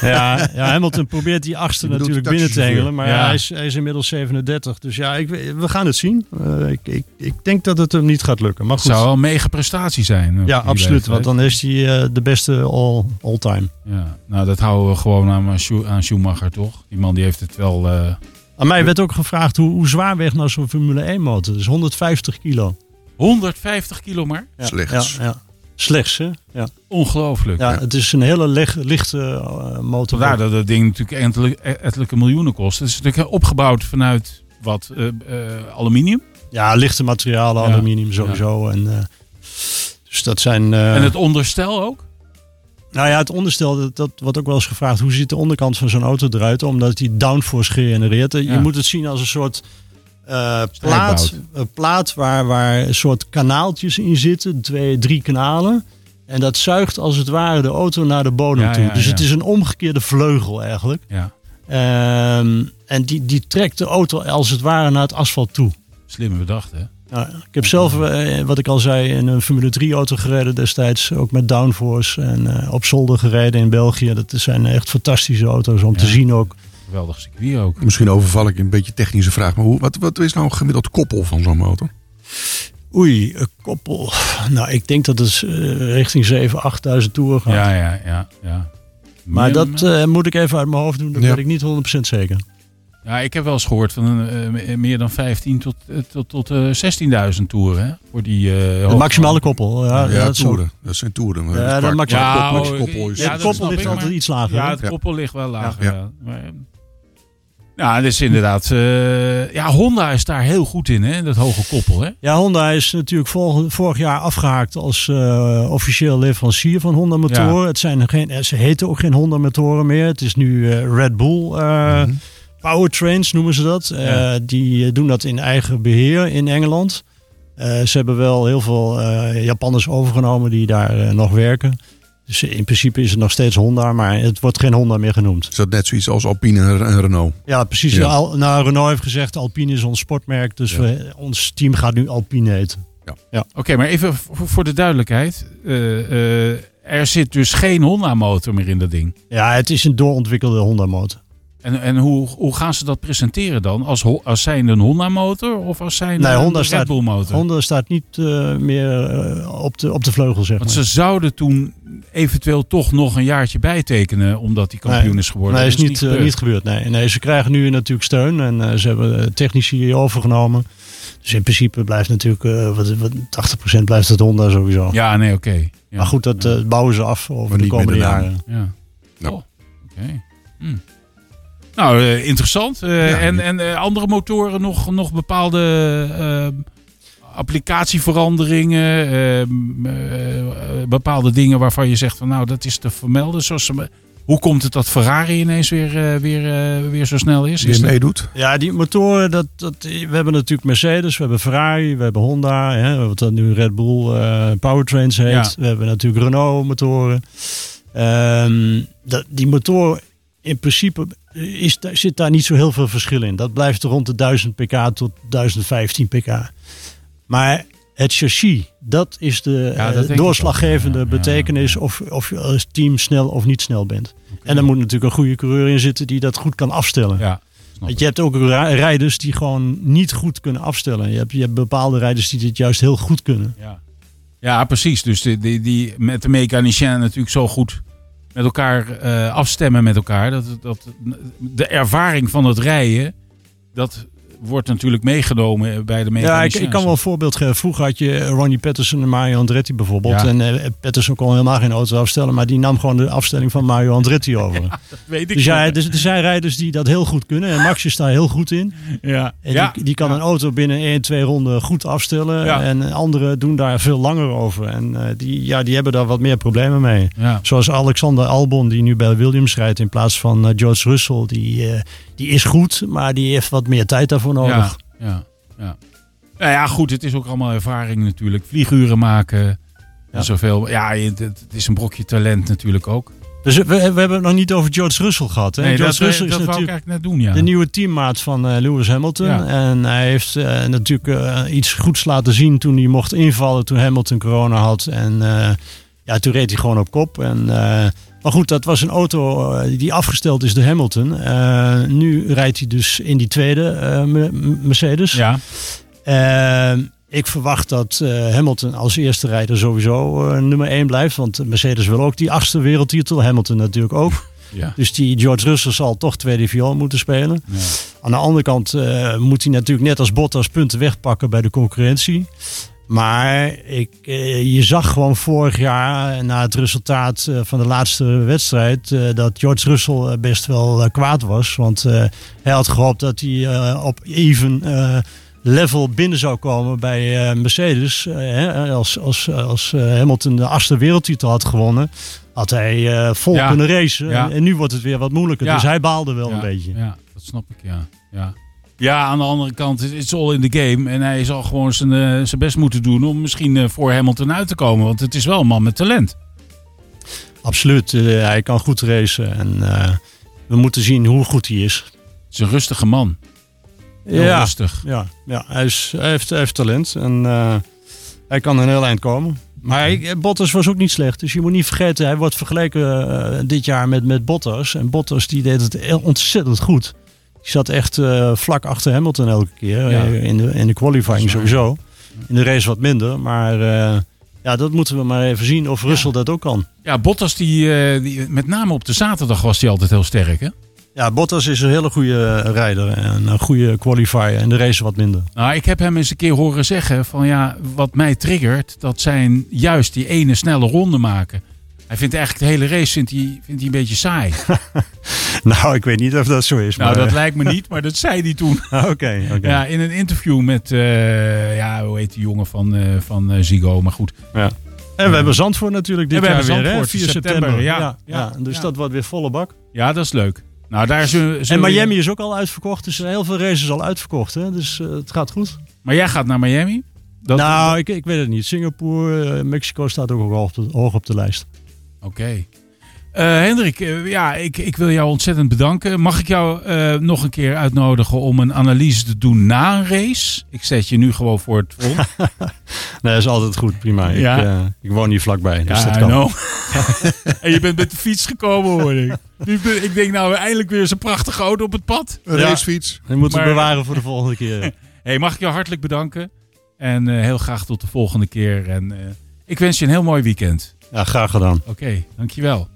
Ja, ja, Hamilton probeert die achtste natuurlijk binnen te hengelen. Maar Ja. ja, hij, is, hij is inmiddels 37. Dus ja, ik, we gaan het zien. Eh, ik, ik, ik denk dat het hem niet gaat lukken. Maar Het goed. zou wel een mega prestatie zijn. ja, absoluut. leeftijd. Want dan is hij eh, de beste all, all time. Ja, nou dat houden we gewoon aan, Schu- aan Schumacher, toch? Die man die heeft het wel... eh, Aan mij werd ook gevraagd hoe, hoe zwaar weegt nou zo'n Formule 1 motor. Dus 150 kilo. 150 kilo maar. Ja, Slechts. Ja, ja. Slechts, hè? Ja. Ongelooflijk. Ja, het is een hele leg- lichte eh, motor. Vandaar dat het ding natuurlijk ettelijke, miljoenen kost. Het is natuurlijk opgebouwd vanuit wat eh, eh, aluminium. Ja, lichte materialen, Ja. aluminium sowieso. En, dus dat zijn... eh, En het onderstel ook. Nou ja, het onderstel, dat, dat wordt ook wel eens gevraagd. Hoe ziet de onderkant van zo'n auto eruit? Omdat die downforce genereert. Je moet het zien als een soort eh, plaat, een plaat waar, waar een soort kanaaltjes in zitten. Twee, drie kanalen. En dat zuigt als het ware de auto naar de bodem Ja, toe. ja, dus ja. het is een omgekeerde vleugel eigenlijk. Ja, Ehm, en die, die trekt de auto als het ware naar het asfalt toe. slim bedacht hè. Nou, ik heb zelf, eh, wat ik al zei, in een Formule 3 auto gereden destijds. Ook met downforce en eh, op zolder gereden in België. Dat zijn echt fantastische auto's om te zien ook. Geweldig circuit ook. Misschien overval ik een beetje technische vraag. Maar hoe, wat, wat is nou een gemiddeld koppel van zo'n motor? Oei, een koppel. Nou, ik denk dat het eh, richting 7.000, 8.000 toeren gaat. Ja, ja, ja. ja. maar dat eh, moet ik even uit mijn hoofd doen. Dat Ja. weet ik niet 100% zeker. Ja, ik heb wel eens gehoord van een, eh, meer dan 15 tot, tot, tot eh, 16.000 toeren. Hè? Voor die, eh, De maximale koppel. Ja, ja, dat toeren. Dat zijn toeren. Ja, Het de maximale oh, koppel is- ja, de dat koppel ligt altijd iets lager. Ja, het Ja. koppel ligt wel lager. Ja. Ja, maar, ja dat is inderdaad... eh, ja, Honda is daar heel goed in, hè? Dat hoge koppel, hè? Ja, Honda is natuurlijk vol- vorig jaar afgehaakt als eh, officieel leverancier van Honda motoren. Het zijn geen, eh, ze heten ook geen Honda motoren meer. Het is nu Red Bull eh, Powertrains noemen ze dat. Ja. Die doen dat in eigen beheer in Engeland. Ze hebben wel heel veel Japanners overgenomen die daar nog werken. Dus in principe is het nog steeds Honda, maar het wordt geen Honda meer genoemd. Is dat net zoiets als Alpine en en Renault? Ja, precies. Ja. Al, nou, Renault heeft gezegd Alpine is ons sportmerk, dus Ja. we, ons team gaat nu Alpine heten. Oké, maar even voor, de duidelijkheid. Eh, eh, er zit dus geen Honda-motor meer in dat ding. Ja, het is een doorontwikkelde Honda motor. En, en hoe, hoe gaan ze dat presenteren dan? Als, als zijnde een Honda-motor of als zijnde Nee, Honda een staat- Red Bull-motor? Honda staat niet eh, meer eh, op, de, op de vleugel, zeg maar. Want ze zouden toen eventueel toch nog een jaartje bijtekenen omdat die kampioen Nee. is geworden. Nee, Dat is niet, eh, gebeurd. niet gebeurd. Nee. nee, ze krijgen nu natuurlijk steun en eh, ze hebben technici overgenomen. Dus in principe blijft natuurlijk eh, wat, wat, 80% blijft het Honda sowieso. Ja, nee, oké. Ja. Maar goed, dat Ja. bouwen ze af over Maar de niet komende jaren. Ja. Ja. Oh, oké. Hm. Nou, eh, interessant. Eh, Ja. en en eh, andere motoren nog, nog bepaalde eh, applicatieveranderingen, ehm, eh, eh, bepaalde dingen waarvan je zegt van nou dat is te vermelden. Zoals, ze- hoe komt het dat Ferrari ineens weer, weer, weer zo snel is? Weer dat- meedoet. Ja, die motoren, dat, dat, we hebben natuurlijk Mercedes, we hebben Ferrari, we hebben Honda, hè, wat dan nu Red Bull eh, Powertrains heet. Ja. We hebben natuurlijk Renault motoren. Ehm, dat, die motor in principe is, daar- zit daar niet zo heel veel verschil in. Dat blijft rond de 1000 pk tot 1015 pk. Maar het chassis, dat is de Ja, dat eh, doorslaggevende ja, betekenis ja. Of, of je als team snel of niet snel bent. En er moet natuurlijk een goede coureur in zitten die dat goed kan afstellen. Ja, Want je hebt ook rijders die gewoon niet goed kunnen afstellen. Je hebt, je hebt bepaalde rijders die dit juist heel goed kunnen. Ja. ja, precies. Dus die, die, die met de mechanicien natuurlijk zo goed met elkaar eh, afstemmen met elkaar. Dat, dat, de ervaring van het rijden, dat wordt natuurlijk meegenomen bij de Ja, ik, kan wel een voorbeeld geven. Vroeger had je Ronnie Patterson en Mario Andretti bijvoorbeeld. Ja. En eh, Patterson kon helemaal geen auto afstellen. Maar die nam gewoon de afstelling van Mario Andretti over. Dat weet ik dus ja, dus, er zijn rijders die dat heel goed kunnen. En Max is daar heel goed in. ja. En ja. die, die kan ja. een auto binnen 1, 2 ronden goed afstellen. Ja. En anderen doen daar veel langer over. En eh, die, ja, die hebben daar wat meer problemen mee. Ja. Zoals Alexander Albon, die nu bij Williams rijdt in plaats van eh, George Russell. Die, eh, die is goed, maar die heeft wat meer tijd daarvoor nodig. Ja, ja, ja. Nou ja, goed, het is ook allemaal ervaring natuurlijk. Vlieguren maken. Ja. En zoveel. Ja, het, het is een brokje talent natuurlijk ook. Dus we, we hebben het nog niet over George Russell gehad. Hè? Nee, George dat, dat, Russell dat is ik natuurlijk eigenlijk net doen, ja. de nieuwe teammaat van eh, Lewis Hamilton. Ja. En hij heeft eh, natuurlijk eh, iets goeds laten zien toen hij mocht invallen toen Hamilton corona had. En eh, ja, toen reed hij gewoon op kop. En, eh, maar goed, dat was een auto eh, die afgesteld is door Hamilton. Eh, nu rijdt hij dus in die tweede eh, Me- Mercedes. Ja, ik verwacht dat Hamilton als eerste rijder sowieso nummer 1 blijft. Want Mercedes wil ook die achtste wereldtitel. Hamilton natuurlijk ook. ja. Dus die George Russell zal toch tweede viool moeten spelen. ja. Aan de andere kant moet hij natuurlijk net als Bottas punten wegpakken bij de concurrentie. Maar ik, eh, je zag gewoon vorig jaar na het resultaat eh, van de laatste wedstrijd eh, dat George Russell eh, best wel eh, kwaad was. Want eh, hij had gehoopt dat hij eh, op even eh, level binnen zou komen bij eh, Mercedes. Eh, als als, als eh, Hamilton de achtste wereldtitel had gewonnen, had hij eh, vol Ja. kunnen racen. Ja. En, nu wordt het weer wat moeilijker. Ja. Dus hij baalde wel een beetje. Ja, dat snap ik, ja. ja. Ja, aan de andere kant, het is all in the game. En hij zal gewoon zijn, eh, zijn best moeten doen om misschien eh, voor Hamilton uit te komen. Want het is wel een man met talent. Absoluut. Eh, hij kan goed racen. En we moeten zien hoe goed hij is. Het is een rustige man. Heel Ja, rustig. ja, ja hij, is, hij, heeft, hij heeft talent. En hij kan een heel eind komen. Maar hij, Bottas was ook niet slecht. Dus je moet niet vergeten, hij wordt vergeleken dit jaar met, met Bottas. En Bottas die deed het heel ontzettend goed. Die zat echt eh, vlak achter Hamilton elke keer. Ja. eh, in, de, in de qualifying sowieso. In de race wat minder. Maar eh, ja, dat moeten we maar even zien of Russell dat ook kan. Ja, Bottas, die, die, met name op de zaterdag was hij altijd heel sterk, hè? Ja, Bottas is een hele goede rijder en een goede qualifier. En de race wat minder. Nou, ik heb hem eens een keer horen zeggen van ja, wat mij triggert, dat zijn juist die ene snelle ronde maken. Hij vindt eigenlijk de hele race vindt hij, vindt hij een beetje saai. Nou, ik weet niet of dat zo is. nou, maar, dat lijkt me niet, maar dat zei hij toen. Ah, Oké. Ja, in een interview met, eh, ja, hoe heet die jongen van, eh van eh, Ziggo, maar goed. Ja. En we hebben Zandvoort natuurlijk dit jaar hebben weer, hè? Zandvoort, 4 september, september. ja. Ja, dus dat wordt weer volle bak. Ja, dat is leuk. Nou, daar zullen, En Miami is ook al uitverkocht, dus heel veel races al uitverkocht. Hè? Dus eh, het gaat goed. Maar jij gaat naar Miami? Dat, nou, ik, ik weet het niet. Singapore, eh, Mexico staat ook hoog op de, hoog op de lijst. Oké. Eh, Hendrik, eh, ja, ik, ik wil jou ontzettend bedanken. Mag ik jou eh, nog een keer uitnodigen om een analyse te doen na een race? Ik zet je nu gewoon voor het vol. Nee, dat is altijd goed, prima. Ja. Ik, eh, ik woon hier vlakbij, dus ja, dat I kan. know. en je bent met de fiets gekomen, hoor ik. Ik denk nou eindelijk weer zo'n prachtige auto op het pad. Een Ja. racefiets. Die moeten we bewaren voor de volgende keer. Hey, mag ik jou hartelijk bedanken. En eh, heel graag tot de volgende keer. En eh, ik wens je een heel mooi weekend. Ja, graag gedaan. Oké, dankjewel.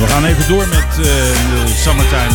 We gaan even door met eh, de Summertime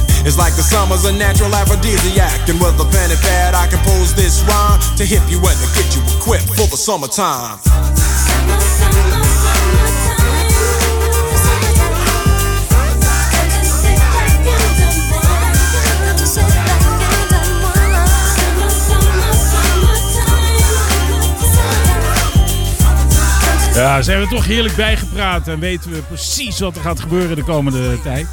It's like the summer's a natural aphrodisiac. And with a pen and pad, I compose this rhyme to hip you and to get you equipped for the summertime. Ja, zijn we toch heerlijk bijgepraat en weten we precies wat er gaat gebeuren de komende tijd.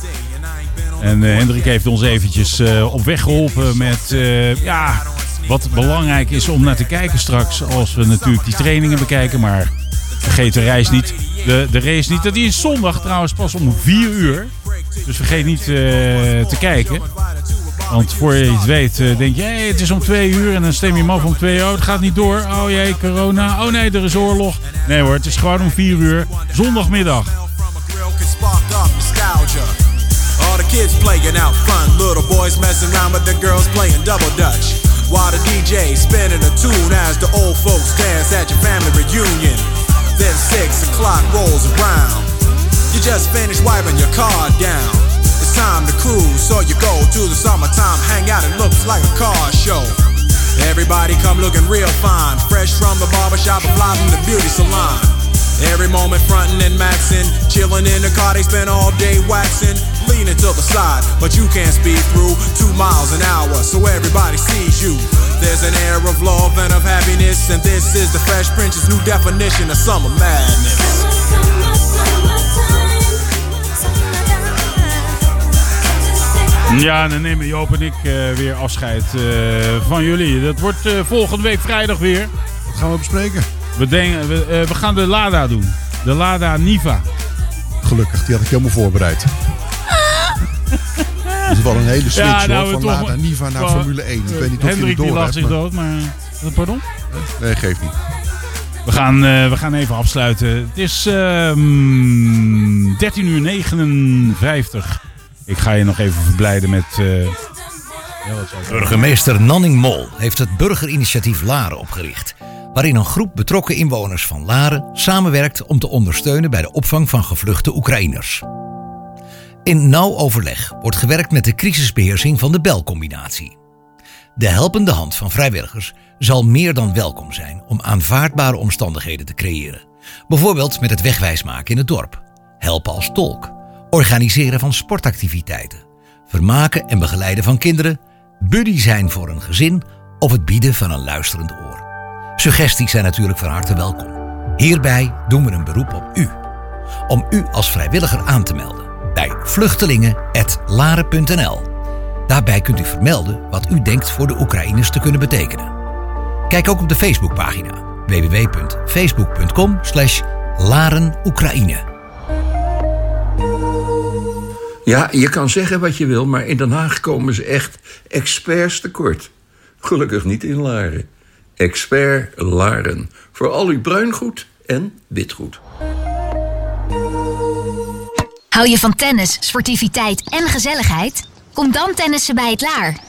En eh, Hendrik heeft ons eventjes eh, op weg geholpen met eh, ja, wat belangrijk is om naar te kijken straks. Als we natuurlijk die trainingen bekijken, maar vergeet de reis niet. De, de race niet. Die is zondag trouwens pas om 4 uur. Dus vergeet niet te kijken. Want voor je het weet, denk je, hey, het is om twee uur en dan stem je hem af om twee uur. Oh, het gaat niet door. Oh jee, corona. Oh nee, er is oorlog. Nee hoor, het is gewoon om vier uur. Zondagmiddag. Kids playing out front, little boys messing around with the girls playing double dutch. While the DJ spinning a tune as the old folks dance at your family reunion. Then six o'clock rolls around. You just finished wiping your car down. It's time to cruise, so you go to the summertime hangout. It looks like a car show. Everybody come looking real fine, fresh from the barbershop fly from the beauty salon. Every moment frontin' and maxin', chillin' in the car, they spend all day waxin', leaning to the side, but you can't speed through two miles an hour, so everybody sees you. There's an air of love and of happiness, and this is the Fresh Prince's new definition of summer madness. Ja, en dan nemen Joop en ik eh, weer afscheid eh, van jullie. Dat wordt eh, volgende week vrijdag weer. Wat gaan we bespreken? We, denken, we, eh, we gaan de Lada doen. De Lada Niva. Gelukkig, die had ik helemaal voorbereid. Dat is wel een hele switch Ja, nou, hoor, van Lada Niva naar Formule 1. Ik weet niet of je Hendrik het die door lacht hebt, zich maar- dood, maar... eh, Pardon? Nee, geeft niet. We gaan, eh, we gaan even afsluiten. Het is ehm 13 uur 59. Ik ga je nog even verblijden met... eh, ja, Burgemeester Nanning Mol heeft het burgerinitiatief Laren opgericht. Waarin een groep betrokken inwoners van Laren samenwerkt om te ondersteunen bij de opvang van gevluchte Oekraïners. In nauw overleg wordt gewerkt met de crisisbeheersing van de belcombinatie. De helpende hand van vrijwilligers zal meer dan welkom zijn om aanvaardbare omstandigheden te creëren. Bijvoorbeeld met het wegwijsmaken in het dorp, helpen als tolk, organiseren van sportactiviteiten, vermaken en begeleiden van kinderen, buddy zijn voor een gezin of het bieden van een luisterend oor. Suggesties zijn natuurlijk van harte welkom. Hierbij doen we een beroep op u. Om u als vrijwilliger aan te melden bij vluchtelingen.laren.nl. Daarbij kunt u vermelden wat u denkt voor de Oekraïners te kunnen betekenen. Kijk ook op de Facebookpagina www.facebook.com Laren Oekraïne. Ja, je kan zeggen wat je wil, maar in Den Haag komen ze echt experts tekort. Gelukkig niet in Laren. Expert Laren. Voor al uw bruingoed en witgoed. Hou je van tennis, sportiviteit en gezelligheid? Kom dan tennissen bij het Laar.